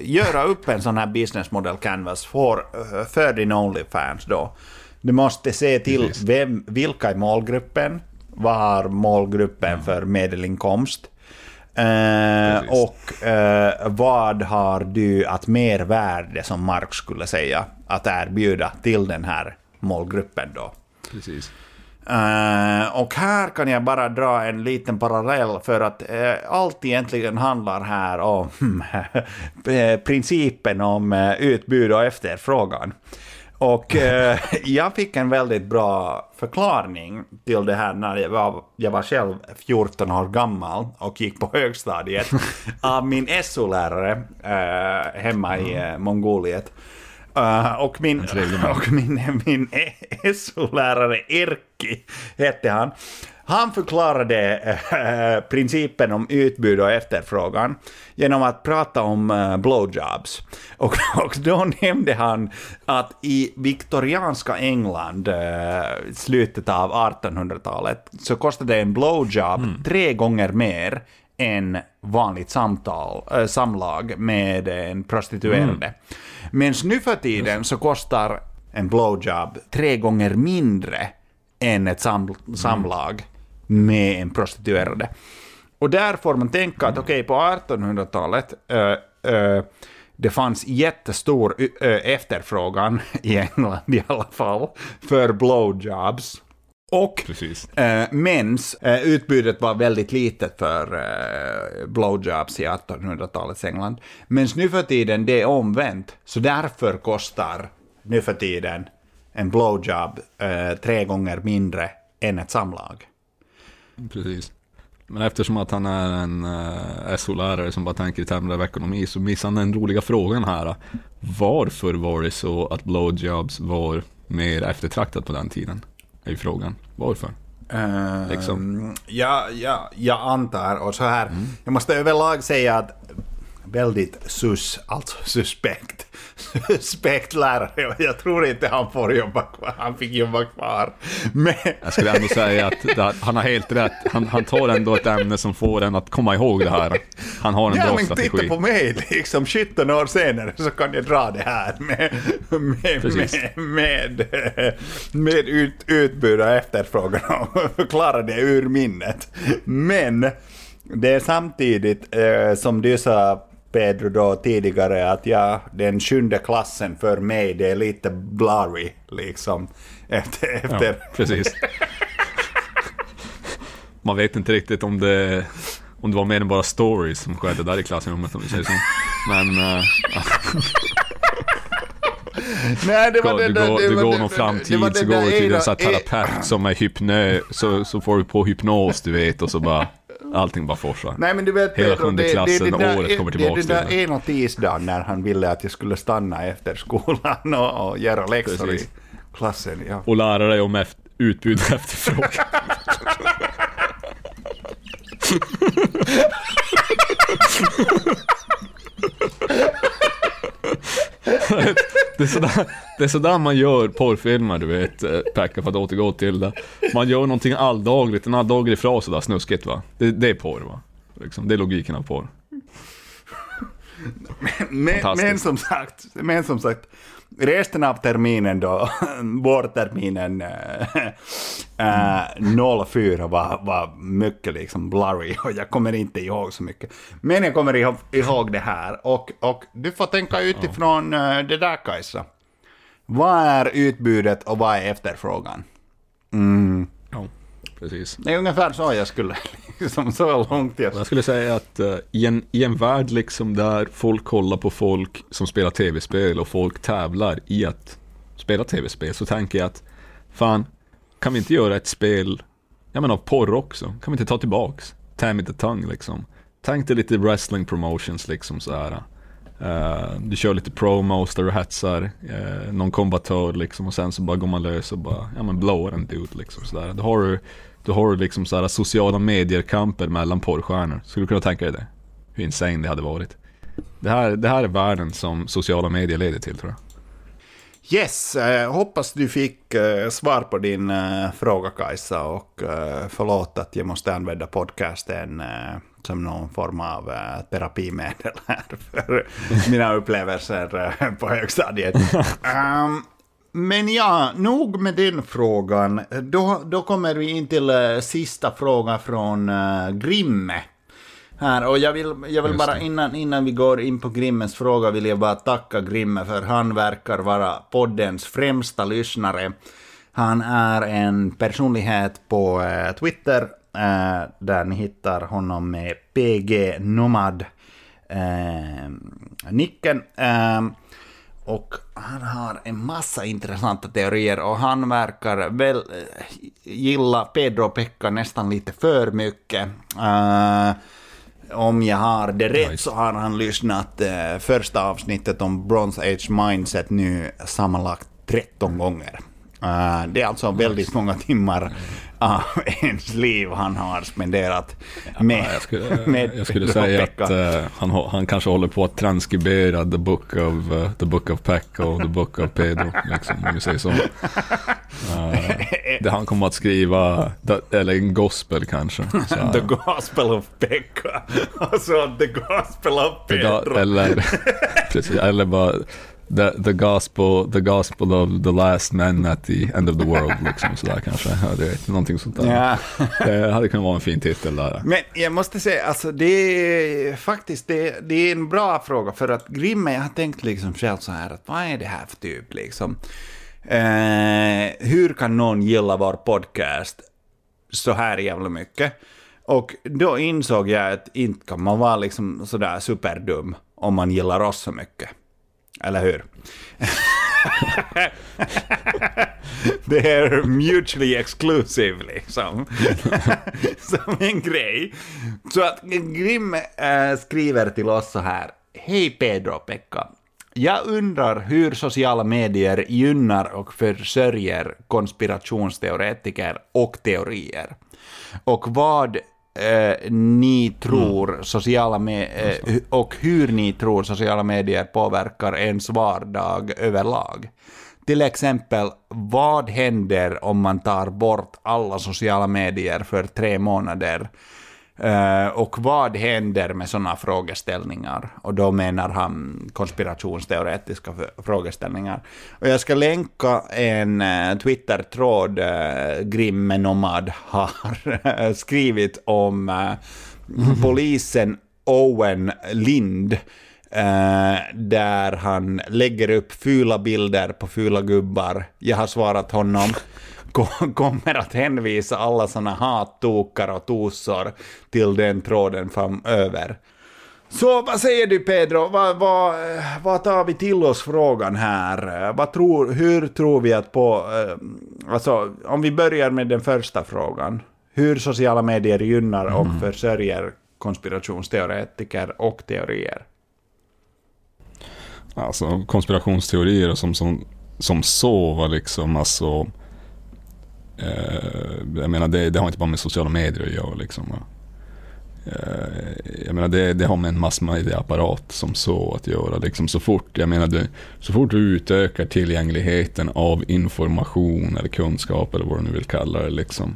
göra upp en sån här Business Model Canvas för, eh, för din Onlyfans då. Du måste se till vem, vilka är målgruppen, vad har målgruppen för medelinkomst, Eh, och eh, vad har du att mervärde, som Mark skulle säga, att erbjuda till den här målgruppen då? Precis. Eh, och här kan jag bara dra en liten parallell för att eh, allt egentligen handlar här om eh, principen om eh, utbud och efterfrågan. Och eh, jag fick en väldigt bra förklaring till det här när jag var, jag var själv 14 år gammal och gick på högstadiet av min SO-lärare eh, hemma i eh, Mongoliet. Eh, och min, och min, min SO-lärare Erkki hette han. Han förklarade eh, principen om utbud och efterfrågan genom att prata om eh, blowjobs. Och, och då nämnde han att i viktorianska England, eh, slutet av 1800-talet, så kostade en blowjob tre gånger mer än vanligt samtal, äh, samlag med en prostituerade. Men nu för tiden så kostar en blowjob tre gånger mindre än ett sam samlag med en prostituerade. Och där får man tänka att okej, på 1800-talet äh, äh, det fanns jättestor äh, efterfrågan i England i alla fall för blowjobs. Och. Eh, mens eh, utbudet var väldigt litet för eh, blowjobs i 1800-talets England. Men nu för tiden det är omvänt. Så därför kostar nu för tiden en blowjob eh, tre gånger mindre än ett samlag. Precis. Men eftersom att han är en uh, SO-lärare som bara tänker i termer av ekonomi så missar han den roliga frågan här. Varför var det så att blowjobs var mer eftertraktat på den tiden? Är ju frågan. Varför? Eh, Liksom. ja, ja, jag antar, och så här, jag måste överlag säga att väldigt sus, alltså suspekt, suspekt lärare. Jag tror inte han får jobba kvar, han fick jobba kvar. Men, Jag skulle ändå säga att han har helt rätt. Han, han tar ändå ett ämne som får en att komma ihåg det här. Han har en ja, bra men strategi. titta på mig, liksom 17 år senare så kan jag dra det här med, med, Precis. med, med, med ut, utbud och efterfrågan och förklara det ur minnet. Men det är samtidigt eh, som du sa Pedro då tidigare att ja, den sjunde klassen för mig det är lite blurry liksom. Efter, Ja, efter. precis. Man vet inte riktigt om det, om det var mer än bara stories som skedde där i klassrummet om vi säger så. Men eh, Nej, det var du det, går, det du går någon framtid så går du till en sån här terapeut som är hypnö, så, så får du på hypnos du vet och så bara allting bara forsar. Nej men du vet Hela sjunde det, det, klassen, det, där- året kommer det, tillbaks det där det. ena tisdagen när han ville att jag skulle stanna efter skolan och, och göra läxor Precis. i klassen. Ja. Och lära dig om eft- utbud och efterfrågan. det, är sådär, det är sådär man gör porrfilmer, du vet, eh, Pekka, för att återgå till det. Man gör någonting alldagligt, en alldaglig fras sådär snuskigt va. Det, det är porr va. Liksom, det är logiken av porr. Men, Fantastiskt. men, som sagt, men som sagt, resten av terminen då, vårterminen äh, 04 var, var mycket liksom blurry och jag kommer inte ihåg så mycket. Men jag kommer ihåg, ihåg det här och, och du får tänka utifrån äh, det där Kajsa. Vad är utbudet och vad är efterfrågan? Ja, precis. Det är ungefär så jag skulle, liksom så långt jag... Jag skulle säga att eh, i, en, i en värld liksom där folk kollar på folk som spelar tv-spel och folk tävlar i att spela tv-spel så tänker jag att fan, kan vi inte göra ett spel, jag menar av porr också? Kan vi inte ta tillbaks Tammy the Tongue liksom? Tänk dig lite wrestling promotions liksom så här. Eh, du kör lite promos där du hetsar uh, någon kombatör liksom och sen så bara går man lös och bara, ja men blowar en dude liksom sådär. Då har du, då har du liksom så här sociala medier-kamper mellan porrstjärnor. Skulle du kunna tänka dig det? Hur insane det hade varit. Det här, det här är världen som sociala medier leder till tror jag. Yes, eh, hoppas du fick eh, svar på din eh, fråga Kajsa och eh, förlåt att jag måste använda podcasten eh, som någon form av eh, terapimedel här för mina upplevelser eh, på högstadiet. Ehm, men ja, nog med den frågan. Då, då kommer vi in till eh, sista frågan från eh, Grimme. Här, och jag vill, jag vill bara innan, innan vi går in på Grimmens fråga vill jag bara tacka Grimme för han verkar vara poddens främsta lyssnare. Han är en personlighet på eh, Twitter där ni hittar honom med PG Nomad nicken. Och han har en massa intressanta teorier och han verkar väl eh, gilla Pedro Pekka nästan lite för mycket. Eh, om jag har det rätt så har han lyssnat eh, första avsnittet om Bronze Age Mindset nu sammanlagt 13 gånger. Eh, det är alltså väldigt många timmar av ens liv han har spenderat med, jag skulle, med jag skulle säga Pekka. att eh, han, han kanske håller på att transkribera the book of, uh, the book of Pekka och the book of Pedro, liksom, om vi säger så. Eh, det han kommer att skriva, eller en gospel kanske. The Gospel of Pekka. Och så The Gospel of Pedro. eller, precis, eller bara the, the, gospel, the gospel of the last man at the end of the world, liksom sådär kanske. Ja, det vet, någonting sånt där. Ja. Det hade kunnat vara en fin titel där. Men jag måste säga, alltså det är faktiskt det, det är en bra fråga för att Grimme, jag har tänkt liksom själv så här att vad är det här för typ liksom? Eh, hur kan någon gilla vår podcast så här jävla mycket? Och då insåg jag att inte kan man vara liksom sådär superdum om man gillar oss så mycket. Eller hur? det är mutually exclusive liksom. Som en grej. Så att Grim äh, skriver till oss så här. Hej Pedro och Pekka. Jag undrar hur sociala medier gynnar och försörjer konspirationsteoretiker och teorier. Och vad eh, ni tror sociala me- eh, och hur ni tror sociala medier påverkar ens vardag överlag. Till exempel, vad händer om man tar bort alla sociala medier för tre månader? Eh, och vad händer med sådana frågeställningar? Och då menar han konspirationsteoretiska frågeställningar. Och jag ska länka en uh, Twitter-tråd uh, Grimme Nomad har eh, skrivit om eh, polisen Owen Lind eh, där han lägger upp fula bilder på fula gubbar. Jag har svarat honom. Ko- kommer att hänvisa alla såna hattokar och tosor till den tråden framöver. Så vad säger du Pedro? Vad, vad, vad tar vi till oss frågan här? Vad tror, hur tror vi att på... eh, Alltså, om vi börjar med den första frågan. Hur sociala medier gynnar och försörjer konspirationsteoretiker och teorier? Alltså konspirationsteorier som, som, som så var liksom alltså eh, Eh, jag menar det, det har inte bara med sociala medier att göra liksom. Eh, jag menar det, det har med en massmedieapparat som så att göra liksom. Så fort, jag menar det, så fort du utökar tillgängligheten av information eller kunskap eller vad du nu vill kalla det liksom.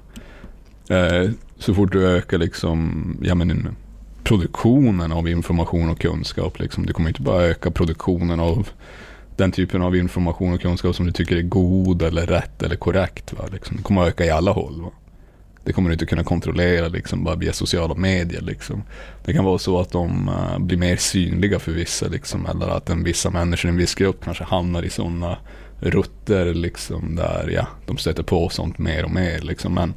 Eh, så fort du ökar liksom, jag menar, produktionen av information och kunskap. Liksom. Du kommer inte bara öka produktionen av den typen av information och kunskap som du tycker är god eller rätt eller korrekt. Va? Liksom. Det kommer att öka i alla håll. Va? Det kommer du inte kunna kontrollera liksom, bara via sociala medier. Liksom. Det kan vara så att de uh, blir mer synliga för vissa. Liksom, eller att en vissa människor i en viss grupp kanske hamnar i sådana rutter liksom, där ja, de stöter på sånt mer och mer. Liksom. Men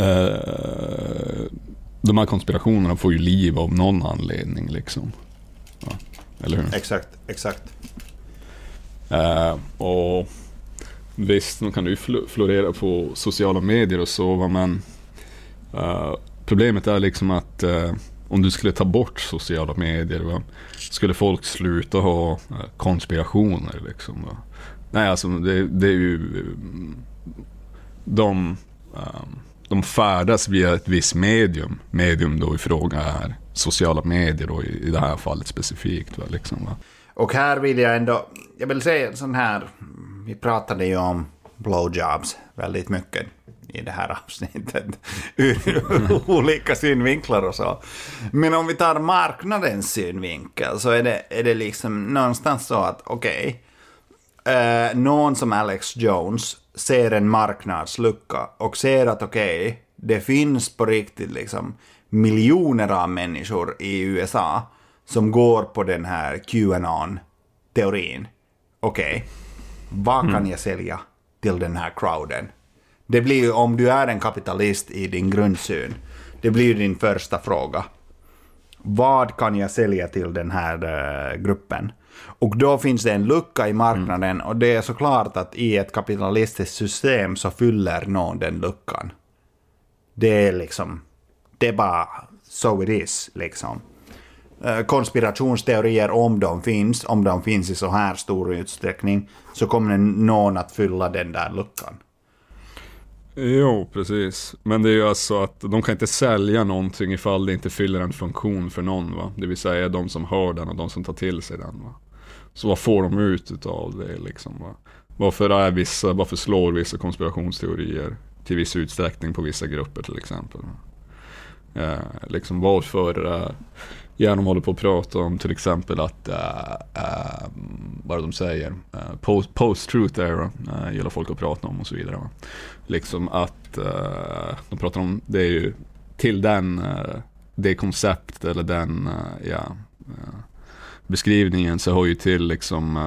uh, de här konspirationerna får ju liv av någon anledning. Liksom. Ja, eller hur? Exakt, exakt. Eh, och visst, de kan ju fl- florera på sociala medier och så, men eh, problemet är liksom att eh, om du skulle ta bort sociala medier, va, skulle folk sluta ha konspirationer. Liksom, va. Nej, alltså det, det är ju... De, eh, de färdas via ett visst medium. Medium då i fråga är sociala medier då, i, i det här fallet specifikt. Va, liksom, va. Och här vill jag ändå, jag vill säga sån här, vi pratade ju om blowjobs väldigt mycket i det här avsnittet. Ur olika synvinklar och så. Men om vi tar marknadens synvinkel så är det, är det liksom någonstans så att okej, eh, någon som Alex Jones ser en marknadslucka och ser att okej, det finns på riktigt liksom miljoner av människor i USA som går på den här QAnon-teorin. Okej, vad kan jag sälja till den här crowden. Det blir ju, om du är en kapitalist i din grundsyn, det blir ju din första fråga. Vad kan jag sälja till den här eh, gruppen? Och då finns det en lucka i marknaden och det är såklart att i ett kapitalistiskt system så fyller någon den luckan. Det är liksom, det är bara so it is liksom. Eh, konspirationsteorier om de finns, om de finns i så här stor utsträckning, så kommer någon att fylla den där luckan. Jo, precis. Men det är ju alltså att de kan inte sälja någonting ifall det inte fyller en funktion för någon va. Det vill säga de som hör den och de som tar till sig den va. Så vad får de ut utav det liksom va. Varför är vissa, varför slår vissa konspirationsteorier till viss utsträckning på vissa grupper till exempel. Va? Eh, liksom varför eh, de håller på att prata om till exempel att, uh, uh, vad de säger, uh, post, post-truth era uh, gillar folk att prata om och så vidare. Va? Liksom att uh, de pratar om, det är ju till den, det koncept eller den, ja, beskrivningen så hör ju till liksom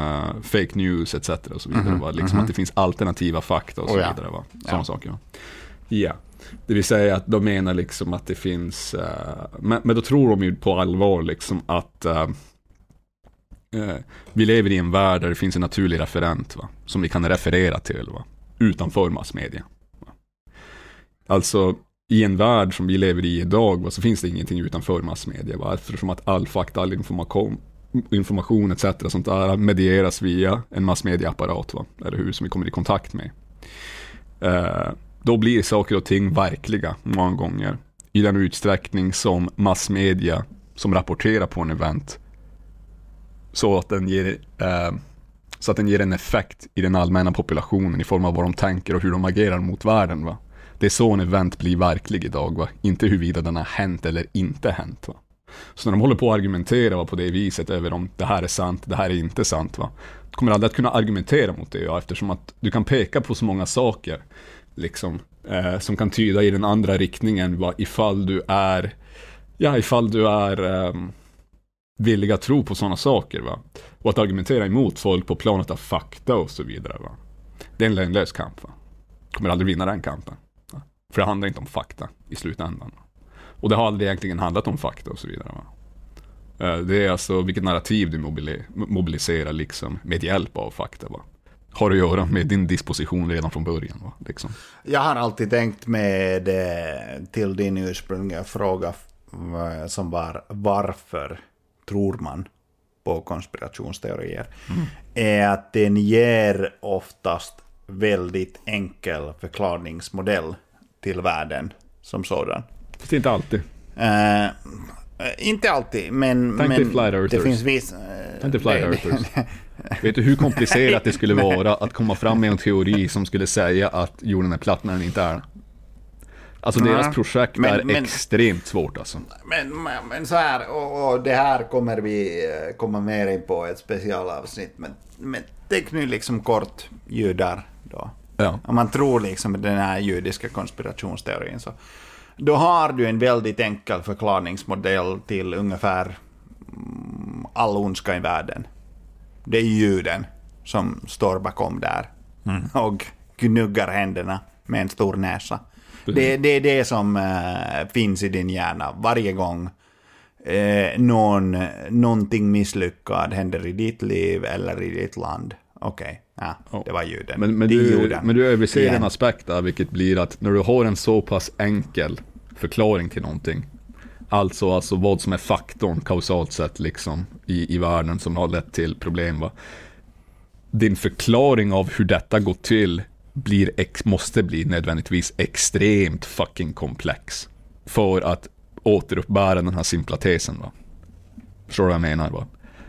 fake news etc. och så vidare. Mhm, Va? Liksom mhm. att det finns alternativa fakta och så Oh vidare. Va? Sådana Ja. saker. Va? Ja. Det vill säga att de menar liksom att det finns, uh, men, men då tror de ju på allvar liksom att uh, uh, vi lever i en värld där det finns en naturlig referent va, som vi kan referera till va, utanför massmedia. Va. Alltså i en värld som vi lever i idag va, så finns det ingenting utanför massmedia va, eftersom att all fakta, all information, information etc. sånt där medieras via en massmediaapparat va, eller hur, som vi kommer i kontakt med. Då blir saker och ting verkliga många gånger. I den utsträckning som massmedia som rapporterar på en event så att den ger, eh, så att den ger en effekt i den allmänna populationen i form av vad de tänker och hur de agerar mot världen. Va? Det är så en event blir verklig idag, va? inte huruvida den har hänt eller inte hänt. Va? Så när de håller på att argumentera va, på det viset över om det här är sant, det här är inte sant, va? du kommer aldrig att kunna argumentera mot det, ja, eftersom att du kan peka på så många saker liksom, eh, som kan tyda i den andra riktningen va, ifall du är, ja, ifall du är eh, villig att tro på sådana saker. Va? Och att argumentera emot folk på planet av fakta och så vidare. Va? Det är en lönlös kamp. Va? Kommer aldrig vinna den kampen. Va? För det handlar inte om fakta i slutändan. Va? Och det har aldrig egentligen handlat om fakta och så vidare. Va? Eh, det är alltså vilket narrativ du mobiliserar liksom med hjälp av fakta. Va? Har att göra med din disposition redan från början. Va? Liksom. Jag har alltid tänkt med eh, till din ursprungliga fråga eh, som var varför tror man på konspirationsteorier? Är att den ger oftast väldigt enkel förklaringsmodell till världen som sådan. Fast inte alltid. Eh, inte alltid, men, Tänk dig men Flat det Earthers. finns viss... eh, Tänk dig Flat det- Earthers. Vet du hur komplicerat det skulle vara att komma fram med en teori som skulle säga att jorden är platt när den inte är? Alltså Ja, deras projekt men- är men- extremt svårt alltså. Men, men, men så här, och, och det här kommer vi eh, komma mer in på ett specialavsnitt, men, men tänk nu liksom kort judar då. Ja. Om man tror liksom den här judiska konspirationsteorin så då har du en väldigt enkel förklaringsmodell till ungefär mm, all ondska i världen. Det är juden som står bakom där och gnuggar händerna med en stor näsa. Det, det är det som eh, finns i din hjärna varje gång eh, någon, någonting misslyckad händer i ditt liv eller i ditt land. Okej, ja, Ja. det var juden. Men, men, du, men du överser en aspekt där, vilket blir att när du har en så pass enkel förklaring till någonting, alltså, alltså vad som är faktorn kausalt sett liksom i, i världen som har lett till problem. Va? Din förklaring av hur detta går till blir ex, måste bli nödvändigtvis extremt fucking komplex för att återuppbära den här simpla tesen. Va? Förstår du vad jag menar? Va?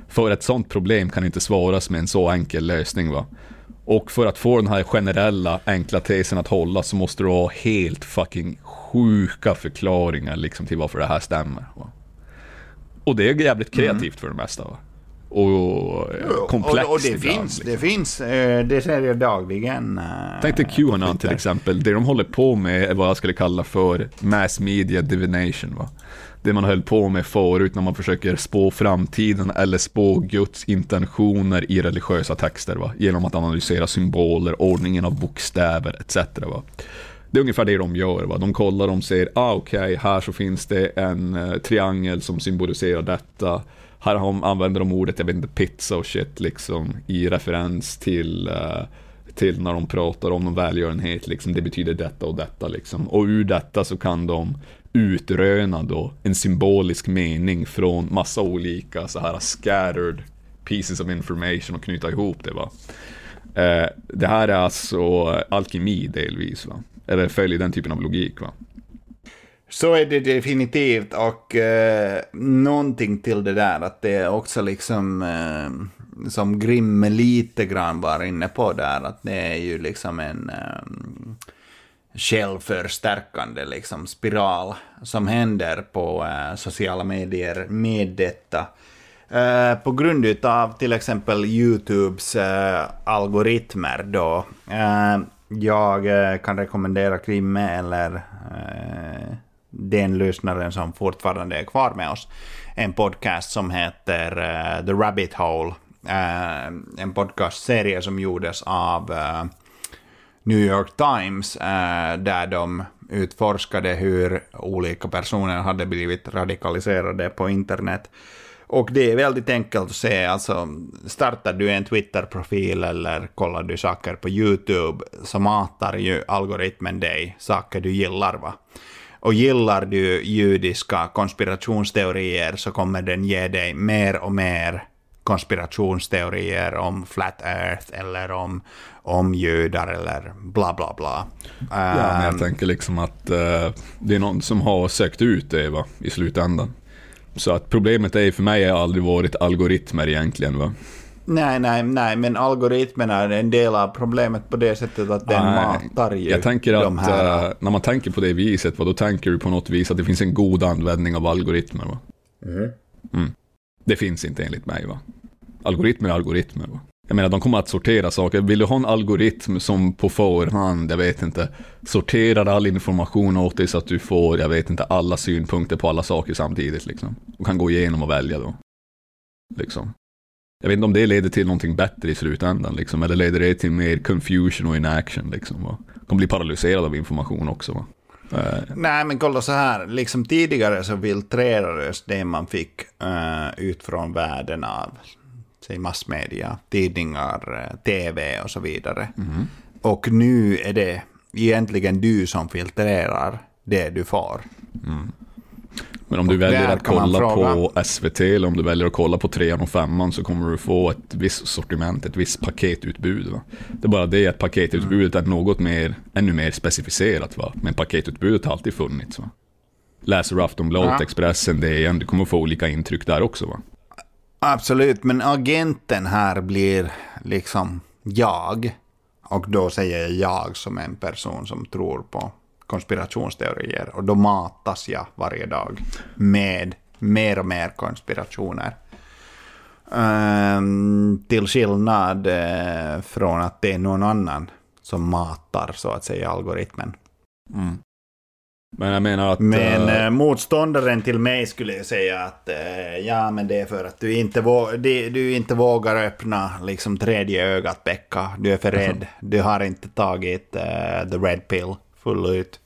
För ett sånt problem kan inte svaras med en så enkel lösning. Va? Och för att få den här generella enkla tesen att hålla så måste du ha helt fucking sjuka förklaringar liksom till varför det här stämmer. Va? Och det är jävligt kreativt för det mesta. Va? Och eh, komplext och, och det ibland, finns, liksom. det finns, eh, det ser jag dagligen. eh, Tänk dig Qanon till exempel. Det de håller på med är vad jag skulle kalla för mass media divination. Va? det man höll på med förut när man försöker spå framtiden eller spå Guds intentioner i religiösa texter va? genom att analysera symboler, ordningen av bokstäver etc. Va? Det är ungefär det de gör. Va? De kollar, de ser, ah, okej, okay, här så finns det en eh, triangel som symboliserar detta. Här har de, använder de ordet, jag vet inte, pizza och shit liksom i referens till eh, till när de pratar om någon välgörenhet, liksom, det betyder detta och detta. Liksom. Och ur detta så kan de utröna då en symbolisk mening från massa olika så här scattered pieces of information och knyta ihop det. Va? Eh, det här är alltså alkemi delvis, va? Eller följer den typen av logik. Va? Så är det definitivt och eh, någonting till det där att det är också liksom eh, som Grimme lite grann var inne på där att det är ju liksom en eh, självförstärkande liksom, spiral som händer på eh, sociala medier med detta. Eh, på grund av till exempel YouTubes eh, algoritmer då. Eh, jag eh, kan rekommendera Krimme eller eh, den lyssnaren som fortfarande är kvar med oss en podcast som heter eh, The Rabbit Hole. Eh, en podcastserie som gjordes av eh, New York Times eh, där de utforskade hur olika personer hade blivit radikaliserade på internet. Och det är väldigt enkelt att se, alltså startar du en Twitter-profil eller kollar du saker på YouTube så matar ju algoritmen dig saker du gillar va. Och gillar du judiska konspirationsteorier så kommer den ge dig mer och mer konspirationsteorier om flat earth eller om, om judar eller bla bla bla. Ja, men jag tänker liksom att uh, det är någon som har sökt ut det va, i slutändan. Så att problemet är för mig har aldrig varit algoritmer egentligen va. Nej, nej, nej, men algoritmerna är en del av problemet på det sättet att den nej, matar ju Jag tänker att de här... uh, när man tänker på det viset, va, då tänker du på något vis att det finns en god användning av algoritmer. Va? Mm. Mm. Det finns inte enligt mig. va algoritmer är algoritmer. Va? Jag menar, de kommer att sortera saker. Vill du ha en algoritm som på förhand, jag vet inte, sorterar all information åt dig så att du får, jag vet inte, alla synpunkter på alla saker samtidigt liksom. Och kan gå igenom och välja då. Liksom. Jag vet inte om det leder till någonting bättre i slutändan liksom, eller leder det till mer confusion och inaction liksom. Va? De blir paralyserade av information också. Va? Uh, Nej, men kolla så här. Liksom tidigare så filtrerades det man fick uh, ut från världen av säg massmedia, tidningar, eh, tv och så vidare. Mm. Och nu är det egentligen du som filtrerar det du får. Mm. Men om du och väljer att kolla på SVT eller om du väljer att kolla på trean och femman så kommer du få ett visst sortiment, ett visst paketutbud. Va? Det är bara det att paketutbudet mm. är något mer, ännu mer specificerat. Va? Men paketutbudet har alltid funnits. Va? Läser du Aftonbladet, ja. Expressen, DN, du kommer få olika intryck där också. Va? Absolut, men agenten här blir liksom jag. Och då säger jag jag som en person som tror på konspirationsteorier. Och då matas jag varje dag med mer och mer konspirationer. Um, till skillnad uh, från att det är någon annan som matar så att säga algoritmen. Mm. Men jag menar att... Men äh, motståndaren till mig skulle jag säga att äh, ja, men det är för att du inte, du, du inte vågar öppna liksom tredje ögat, Pekka. Du är för rädd. Du har inte tagit äh, the red pill full ut.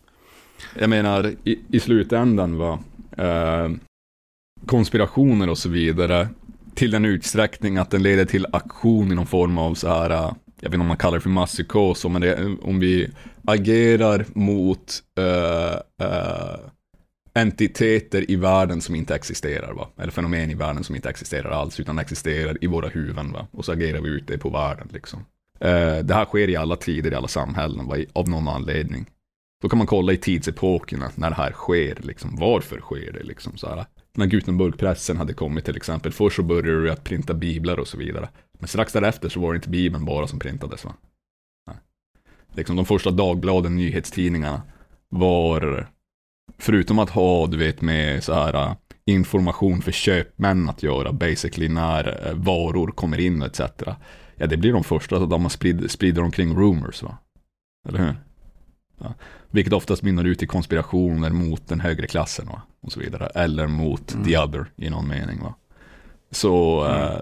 Jag menar, i, i slutändan var konspirationer och så vidare till den utsträckning att den leder till aktion i någon form av så här, jag vet inte om man kallar det för masspsykos, men det, om vi agerar mot uh, uh, entiteter i världen som inte existerar, va? eller fenomen i världen som inte existerar alls, utan existerar i våra huvuden, va? och så agerar vi ut det på världen. Liksom. Uh, det här sker i alla tider, i alla samhällen, va? av någon anledning. Då kan man kolla i tidsepokerna när det här sker, liksom. varför sker det? Liksom, så här. När Gutenbergpressen hade kommit till exempel, först så började du att printa biblar och så vidare. Men strax därefter så var det inte bibeln bara som printades. Va? liksom de första dagbladen, nyhetstidningarna, var, förutom att ha, du vet, med så här äh, information för köpmän att göra, basically när äh, varor kommer in etc. Ja, det blir de första, så de sprider, sprider omkring rumors va. Eller hur? Va? Vilket oftast mynnar ut i konspirationer mot den högre klassen va? och så vidare. Eller mot the other i någon mening. Va? Så eh,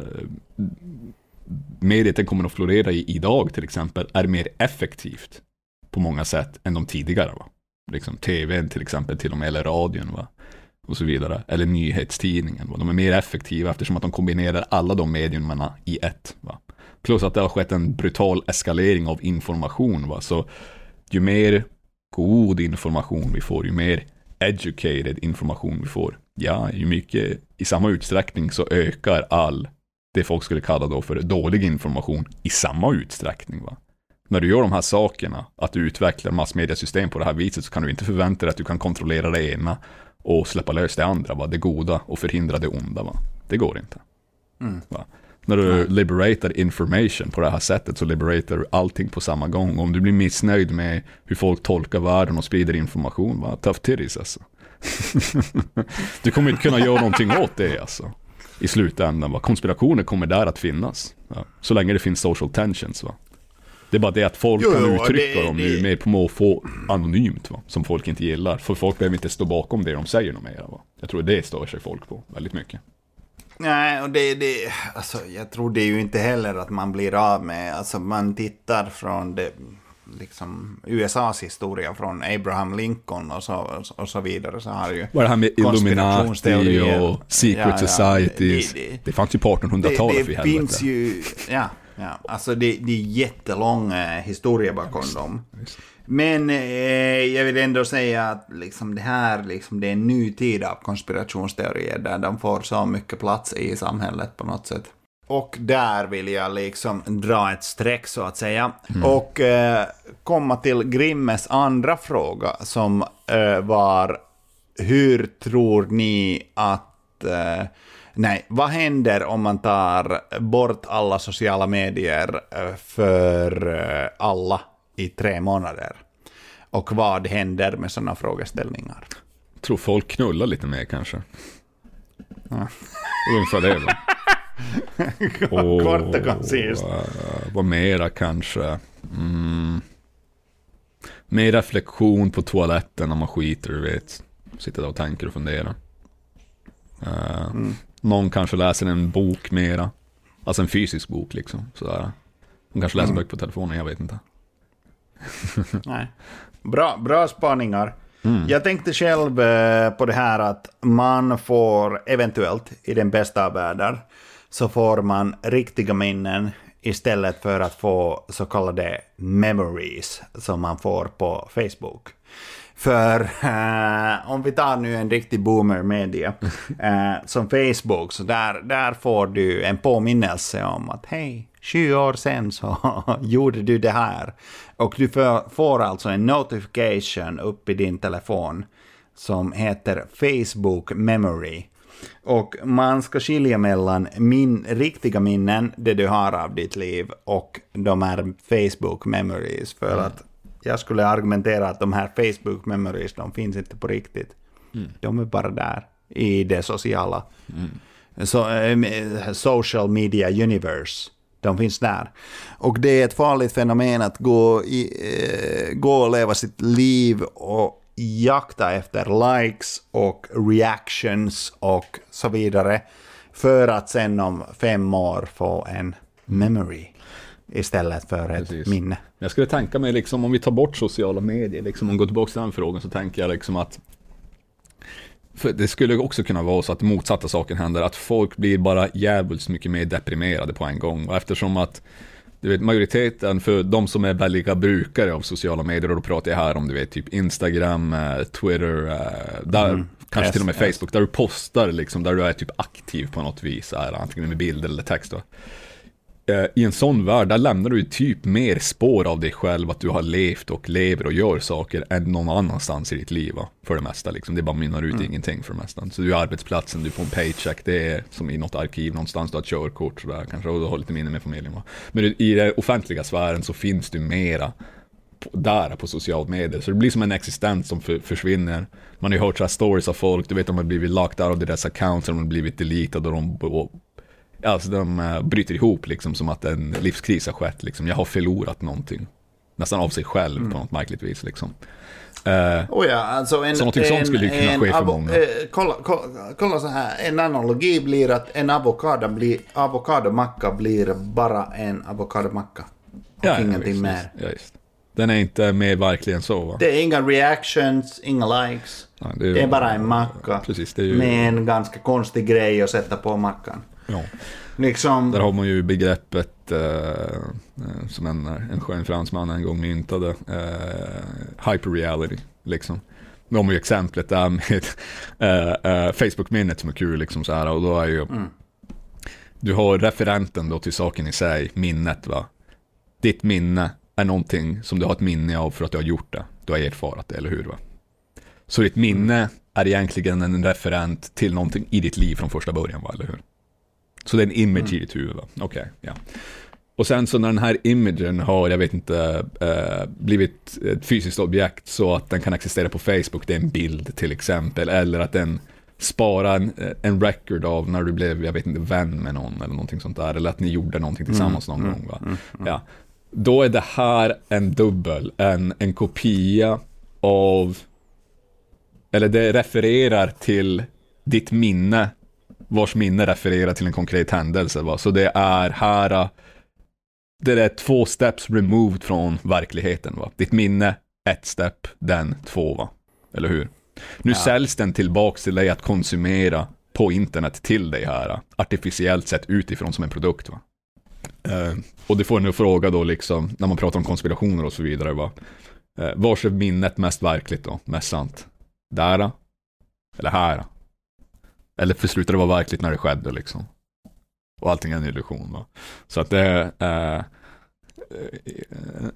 mediet den kommer att florera i idag till exempel är mer effektivt på många sätt än de tidigare. Va? Liksom tvn till exempel till och med, eller radion. Va? och så vidare. Eller nyhetstidningen. Va? De är mer effektiva eftersom att de kombinerar alla de medierna i ett. Va? Plus att det har skett en brutal eskalering av information. Va? Så ju mer god information vi får, ju mer educated information vi får, ja, ju mycket i samma utsträckning så ökar all det folk skulle kalla då för dålig information i samma utsträckning. Va? När du gör de här sakerna, att du utvecklar massmediasystem på det här viset, så kan du inte förvänta dig att du kan kontrollera det ena och släppa lös det andra, va? det goda och förhindra det onda. Va? Det går inte. Va? När du liberatar information på det här sättet så liberatar du allting på samma gång. Om du blir missnöjd med hur folk tolkar världen och sprider information, va? tough titties alltså. du kommer inte kunna göra någonting åt det alltså. I slutändan, va? konspirationer kommer där att finnas. Va? Så länge det finns social tensions. Va? Det är bara det att folk Jo, kan uttrycka det- dem det- nu mer på måfå anonymt, va? som folk inte gillar. För folk behöver inte stå bakom det de säger något mer. Va? Jag tror det stör sig folk på väldigt mycket. Nej, och det, det, alltså, jag tror det är ju inte heller att man blir av med, alltså man tittar från det, liksom USAs historia från Abraham Lincoln och så, och så vidare så har ju Vad är det här med Illuminati och Secret Ja, ja, Societies? det- Det, det- fanns ju på 1800-talet det, det finns ju, ja, ja alltså det, det är jättelång eh, historia bakom dem. Men eh, jag vill ändå säga att liksom det här liksom, det är en ny tid av konspirationsteorier där de får så mycket plats i samhället på något sätt. Och där vill jag liksom dra ett streck så att säga. Och eh, komma till Grimmes andra fråga som eh, var hur tror ni att... Nej, vad händer om man tar bort alla sociala medier eh, för eh, alla i tre månader? Och vad händer med sådana frågeställningar? tror folk knullar lite mer kanske. Ja. Ungefär det va? Kort och koncist. vad mera kanske? Mm. Mer reflektion på toaletten när man skiter, du vet. Sitter där och tänker och funderar. Eh, Mm. Någon kanske läser en bok mera. Alltså en fysisk bok liksom. Sådär. De kanske läser Mm. böcker på telefonen, jag vet inte. Nej. Bra, bra spaningar. Jag tänkte själv eh, på det här att man får eventuellt, i den bästa av världar, så får man riktiga minnen istället för att få så kallade memories som man får på Facebook. För eh, om vi tar nu en riktig boomer media eh, som Facebook, så där, där får du en påminnelse om att hej, 20 år sedan så gjorde du det här. Och du får, får alltså en notification upp i din telefon som heter Facebook Memory. Och man ska skilja mellan min, riktiga minnen, det du har av ditt liv, och de här Facebook Memories. För att jag skulle argumentera att de här Facebook Memories, de finns inte på riktigt. De är bara där i det sociala. Så, eh, social media universe. De finns där. Och det är ett farligt fenomen att gå, i, eh, gå och leva sitt liv och jakta efter likes och reactions och så vidare. För att sen om fem år få en memory istället för ett Precis. minne. Jag skulle tänka mig, liksom, om vi tar bort sociala medier, liksom, om vi går tillbaka till den frågan, så tänker jag liksom att det skulle också kunna vara så att motsatta saker händer, att folk blir bara jävligt mycket mer deprimerade på en gång. Och eftersom att du vet, majoriteten för de som är väldiga brukare av sociala medier, och då pratar jag här om du vet, typ Instagram, eh, Twitter, eh, där, kanske Yes, till och med yes. Facebook, där du postar liksom, där du är typ aktiv på något vis, är, antingen med bild eller text. Då. Eh, I en sån värld, där lämnar du typ mer spår av dig själv, att du har levt och lever och gör saker än någon annanstans i ditt liv. Va? För det mesta, liksom. det bara mynnar ut i ingenting för det mesta. Så du är arbetsplatsen, du får en paycheck, det är som i något arkiv någonstans, du har ett körkort sådär kanske, och du har lite minne med familjen. Va? Men i den offentliga sfären så finns du mera på, där på sociala medier. Så det blir som en existens som för, försvinner. Man har ju hört så stories av folk, du vet de har blivit locked out av deras accounts, de har blivit deletade och de Alltså de eh, bryter ihop liksom som att en livskris har skett liksom. Jag har förlorat någonting. nästan av sig själv på något märkligt vis liksom. Eh, Oh ja, alltså en, Så någonting sånt skulle ju kunna en ske för många. eh, kolla, kolla, kolla så här, en analogi blir att en avokado blir, avokadomacka blir bara en avokadomacka. Och ingenting visst, mer. Ja, just. Den är inte mer verklig än så va? Det är inga reactions, inga likes. Ja, Det är bara en macka Precis, det är ju- med en ganska konstig grej att sätta på mackan. Ja. Liksom, Där har man ju begreppet eh, eh, som en, en skön fransman en gång myntade, eh, hyperreality. Liksom. De har ju exemplet där med eh, eh, Facebook-minnet som är kul. Liksom, så här, och då är ju, Du har referenten då till saken i sig, minnet. va. Ditt minne är någonting som du har ett minne av för att du har gjort det. Du har erfarat det, eller hur? va? Så ditt minne är egentligen en referent till någonting i ditt liv från första början, va? eller hur? Så det är en image i ditt huvud, va? Okej, ja. Och sen så när den här imagen har, jag vet inte, eh, blivit ett fysiskt objekt så att den kan existera på Facebook, det är en bild till exempel, eller att den sparar en, en record av när du blev, jag vet inte, vän med någon eller någonting sånt där, eller att ni gjorde någonting tillsammans någon gång. Va? Ja. Då är det här en dubbel, en, en kopia av, eller det refererar till ditt minne vars minne refererar till en konkret händelse. Va? Så det är här, äh, det är två steps removed från verkligheten. Va? Ditt minne, ett step, den två. Va? Eller hur? Nu säljs den tillbaks till dig att konsumera på internet till dig här, äh, artificiellt sett utifrån som en produkt. Va? Eh, och det får en fråga då liksom, när man pratar om konspirationer och så vidare. Va? Eh, vars är minnet mest verkligt då, mest sant? Där? äh? Eller här? Eller för slutar det vara verkligt när det skedde liksom. Och allting är en illusion va. Så att det är eh,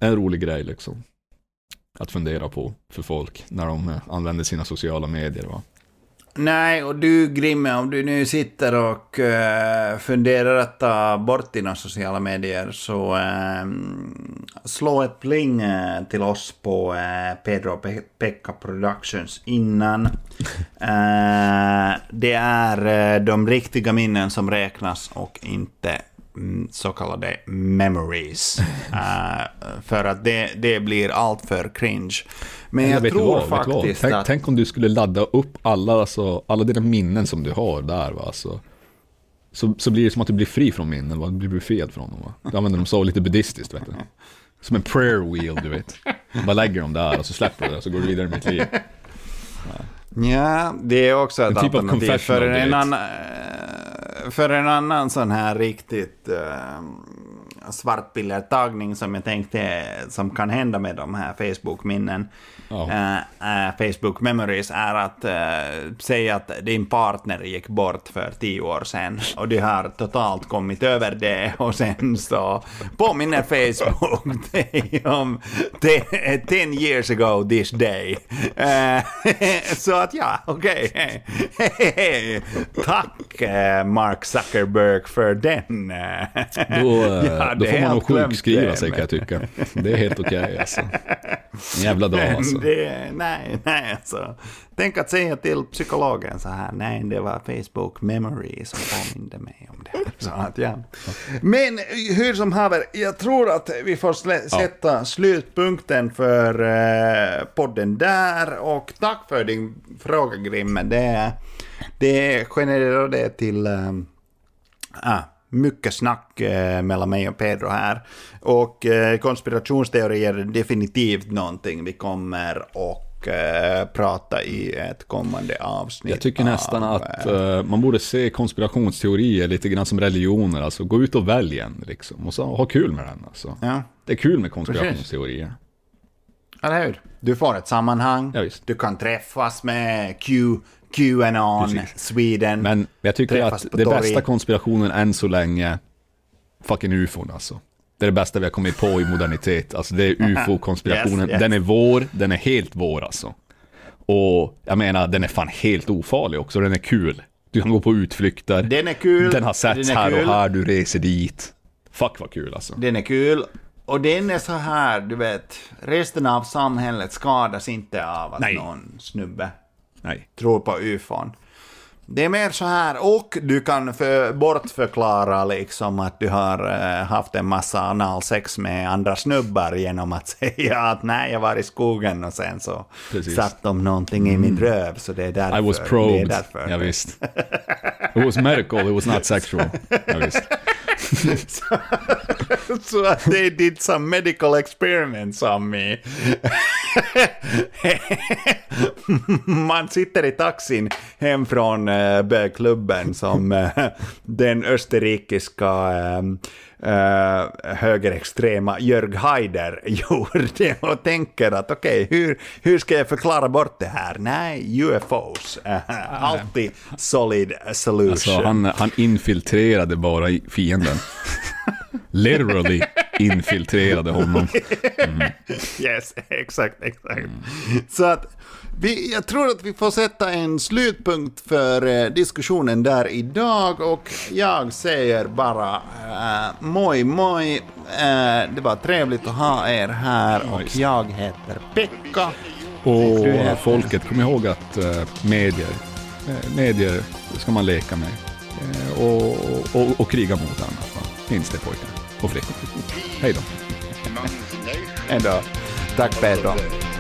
en rolig grej liksom. Att fundera på för folk när de använder sina sociala medier va. Nej, och du Grimme, om du nu sitter och eh, funderar att ta bort dina sociala medier så eh, slå ett pling eh, till oss på eh, Pedro Pe- Pekka Productions innan. Det är de riktiga minnen som räknas och inte så kallade memories. Eh, för att det, det blir allt för cringe. Men jag, du tror vad, faktiskt Tänk, att... tänk om du skulle ladda upp alla, alltså, alla dina minnen som du har där va. Alltså, så, så blir det som att du blir fri från minnen va. Du blir befriad från dem va. Du använder dem så lite buddhistiskt vet du. Som en prayer wheel du vet. Bara lägger dem där och så släpper du det och så går du vidare med ditt liv. Ja, det är också ett En typ alternativ. För en, annan, för en annan sån här riktigt eh, svartpillertagning som jag tänkte som kan hända med de här Facebook-minnen, Ja. eh, eh, Facebook memories, är att eh, säga att din partner gick bort för tio år sedan och du har totalt kommit över det och sen så påminner Facebook dig om te- 10 years ago this day. Eh, så att ja, okej. Tack eh, Mark Zuckerberg för den. Då, eh, Då får man nog sjukskriva sig kan jag tycka. Det är helt okej alltså. En jävla dag alltså. Det, nej, nej alltså. Tänk att säga till psykologen så här, nej det var Facebook memory som påminde mig om det. Så att, ja. Men hur som haver, jag tror att vi får sätta slutpunkten för eh, podden där. Och tack för din fråga Grimme. Det, det genererar det till eh, ah, mycket snack eh, mellan mig och Pedro här. Och eh, konspirationsteorier är definitivt någonting vi kommer och eh, prata i ett kommande avsnitt. Jag tycker nästan av, att man borde se konspirationsteorier lite grann som religioner. Alltså gå ut och välj en liksom. Och så ha kul med den alltså. ja, Det är kul med konspirationsteorier. eller hur? Du får ett sammanhang. Ja, du kan träffas med Q, Qanon, Precis. Sweden. Men jag tycker att det torg. bästa konspirationen än så länge, fucking ufon alltså. Det är det bästa vi har kommit på i modernitet. Alltså det är ufo-konspirationen. Yes, yes. Den är vår, den är helt vår alltså. Och jag menar, den är fan helt ofarlig också. Den är kul. Du kan gå på utflykter. Den är kul. Den har setts den här kul. och här, du reser dit. Fuck vad kul alltså. Den är kul. Och den är så här, du vet, resten av samhället skadas inte av att Nej. någon snubbe Nej. tror på ufon. Det är mer så här, och du kan för, bortförklara liksom att du har eh, haft en massa analsex med andra snubbar genom att säga att nej, jag var i skogen och sen så Precis. satt de någonting i min röv, så det är därför. I was Det är probed. därför. Ja, visst. It was medical, it was not sexual. Ja, visst. so uh, they did some medical experiments on me. Man sitter i taxin hem från uh, bögklubben som uh, den österrikiska eh, uh, högerextrema Jörg Haider gjorde och tänker att okej, hur, hur ska jag förklara bort det här? Nej, UFOs. Uh, alltid solid solution. Alltså, han, han infiltrerade bara i fienden. Literally infiltrerade honom. Yes, exakt, exakt. Så att vi, jag tror att vi får sätta en slutpunkt för eh, diskussionen där idag och jag säger bara uh, moj moj. Eh, det var trevligt att ha er här och jag heter Pekka. Och är- folket, kom ihåg att eh, medier, eh, medier ska man leka med. Eh, och, och, och kriga mot annars. Va? Minns det pojkar och flickor. Hej då. Hej då. Tack Pedro. idag.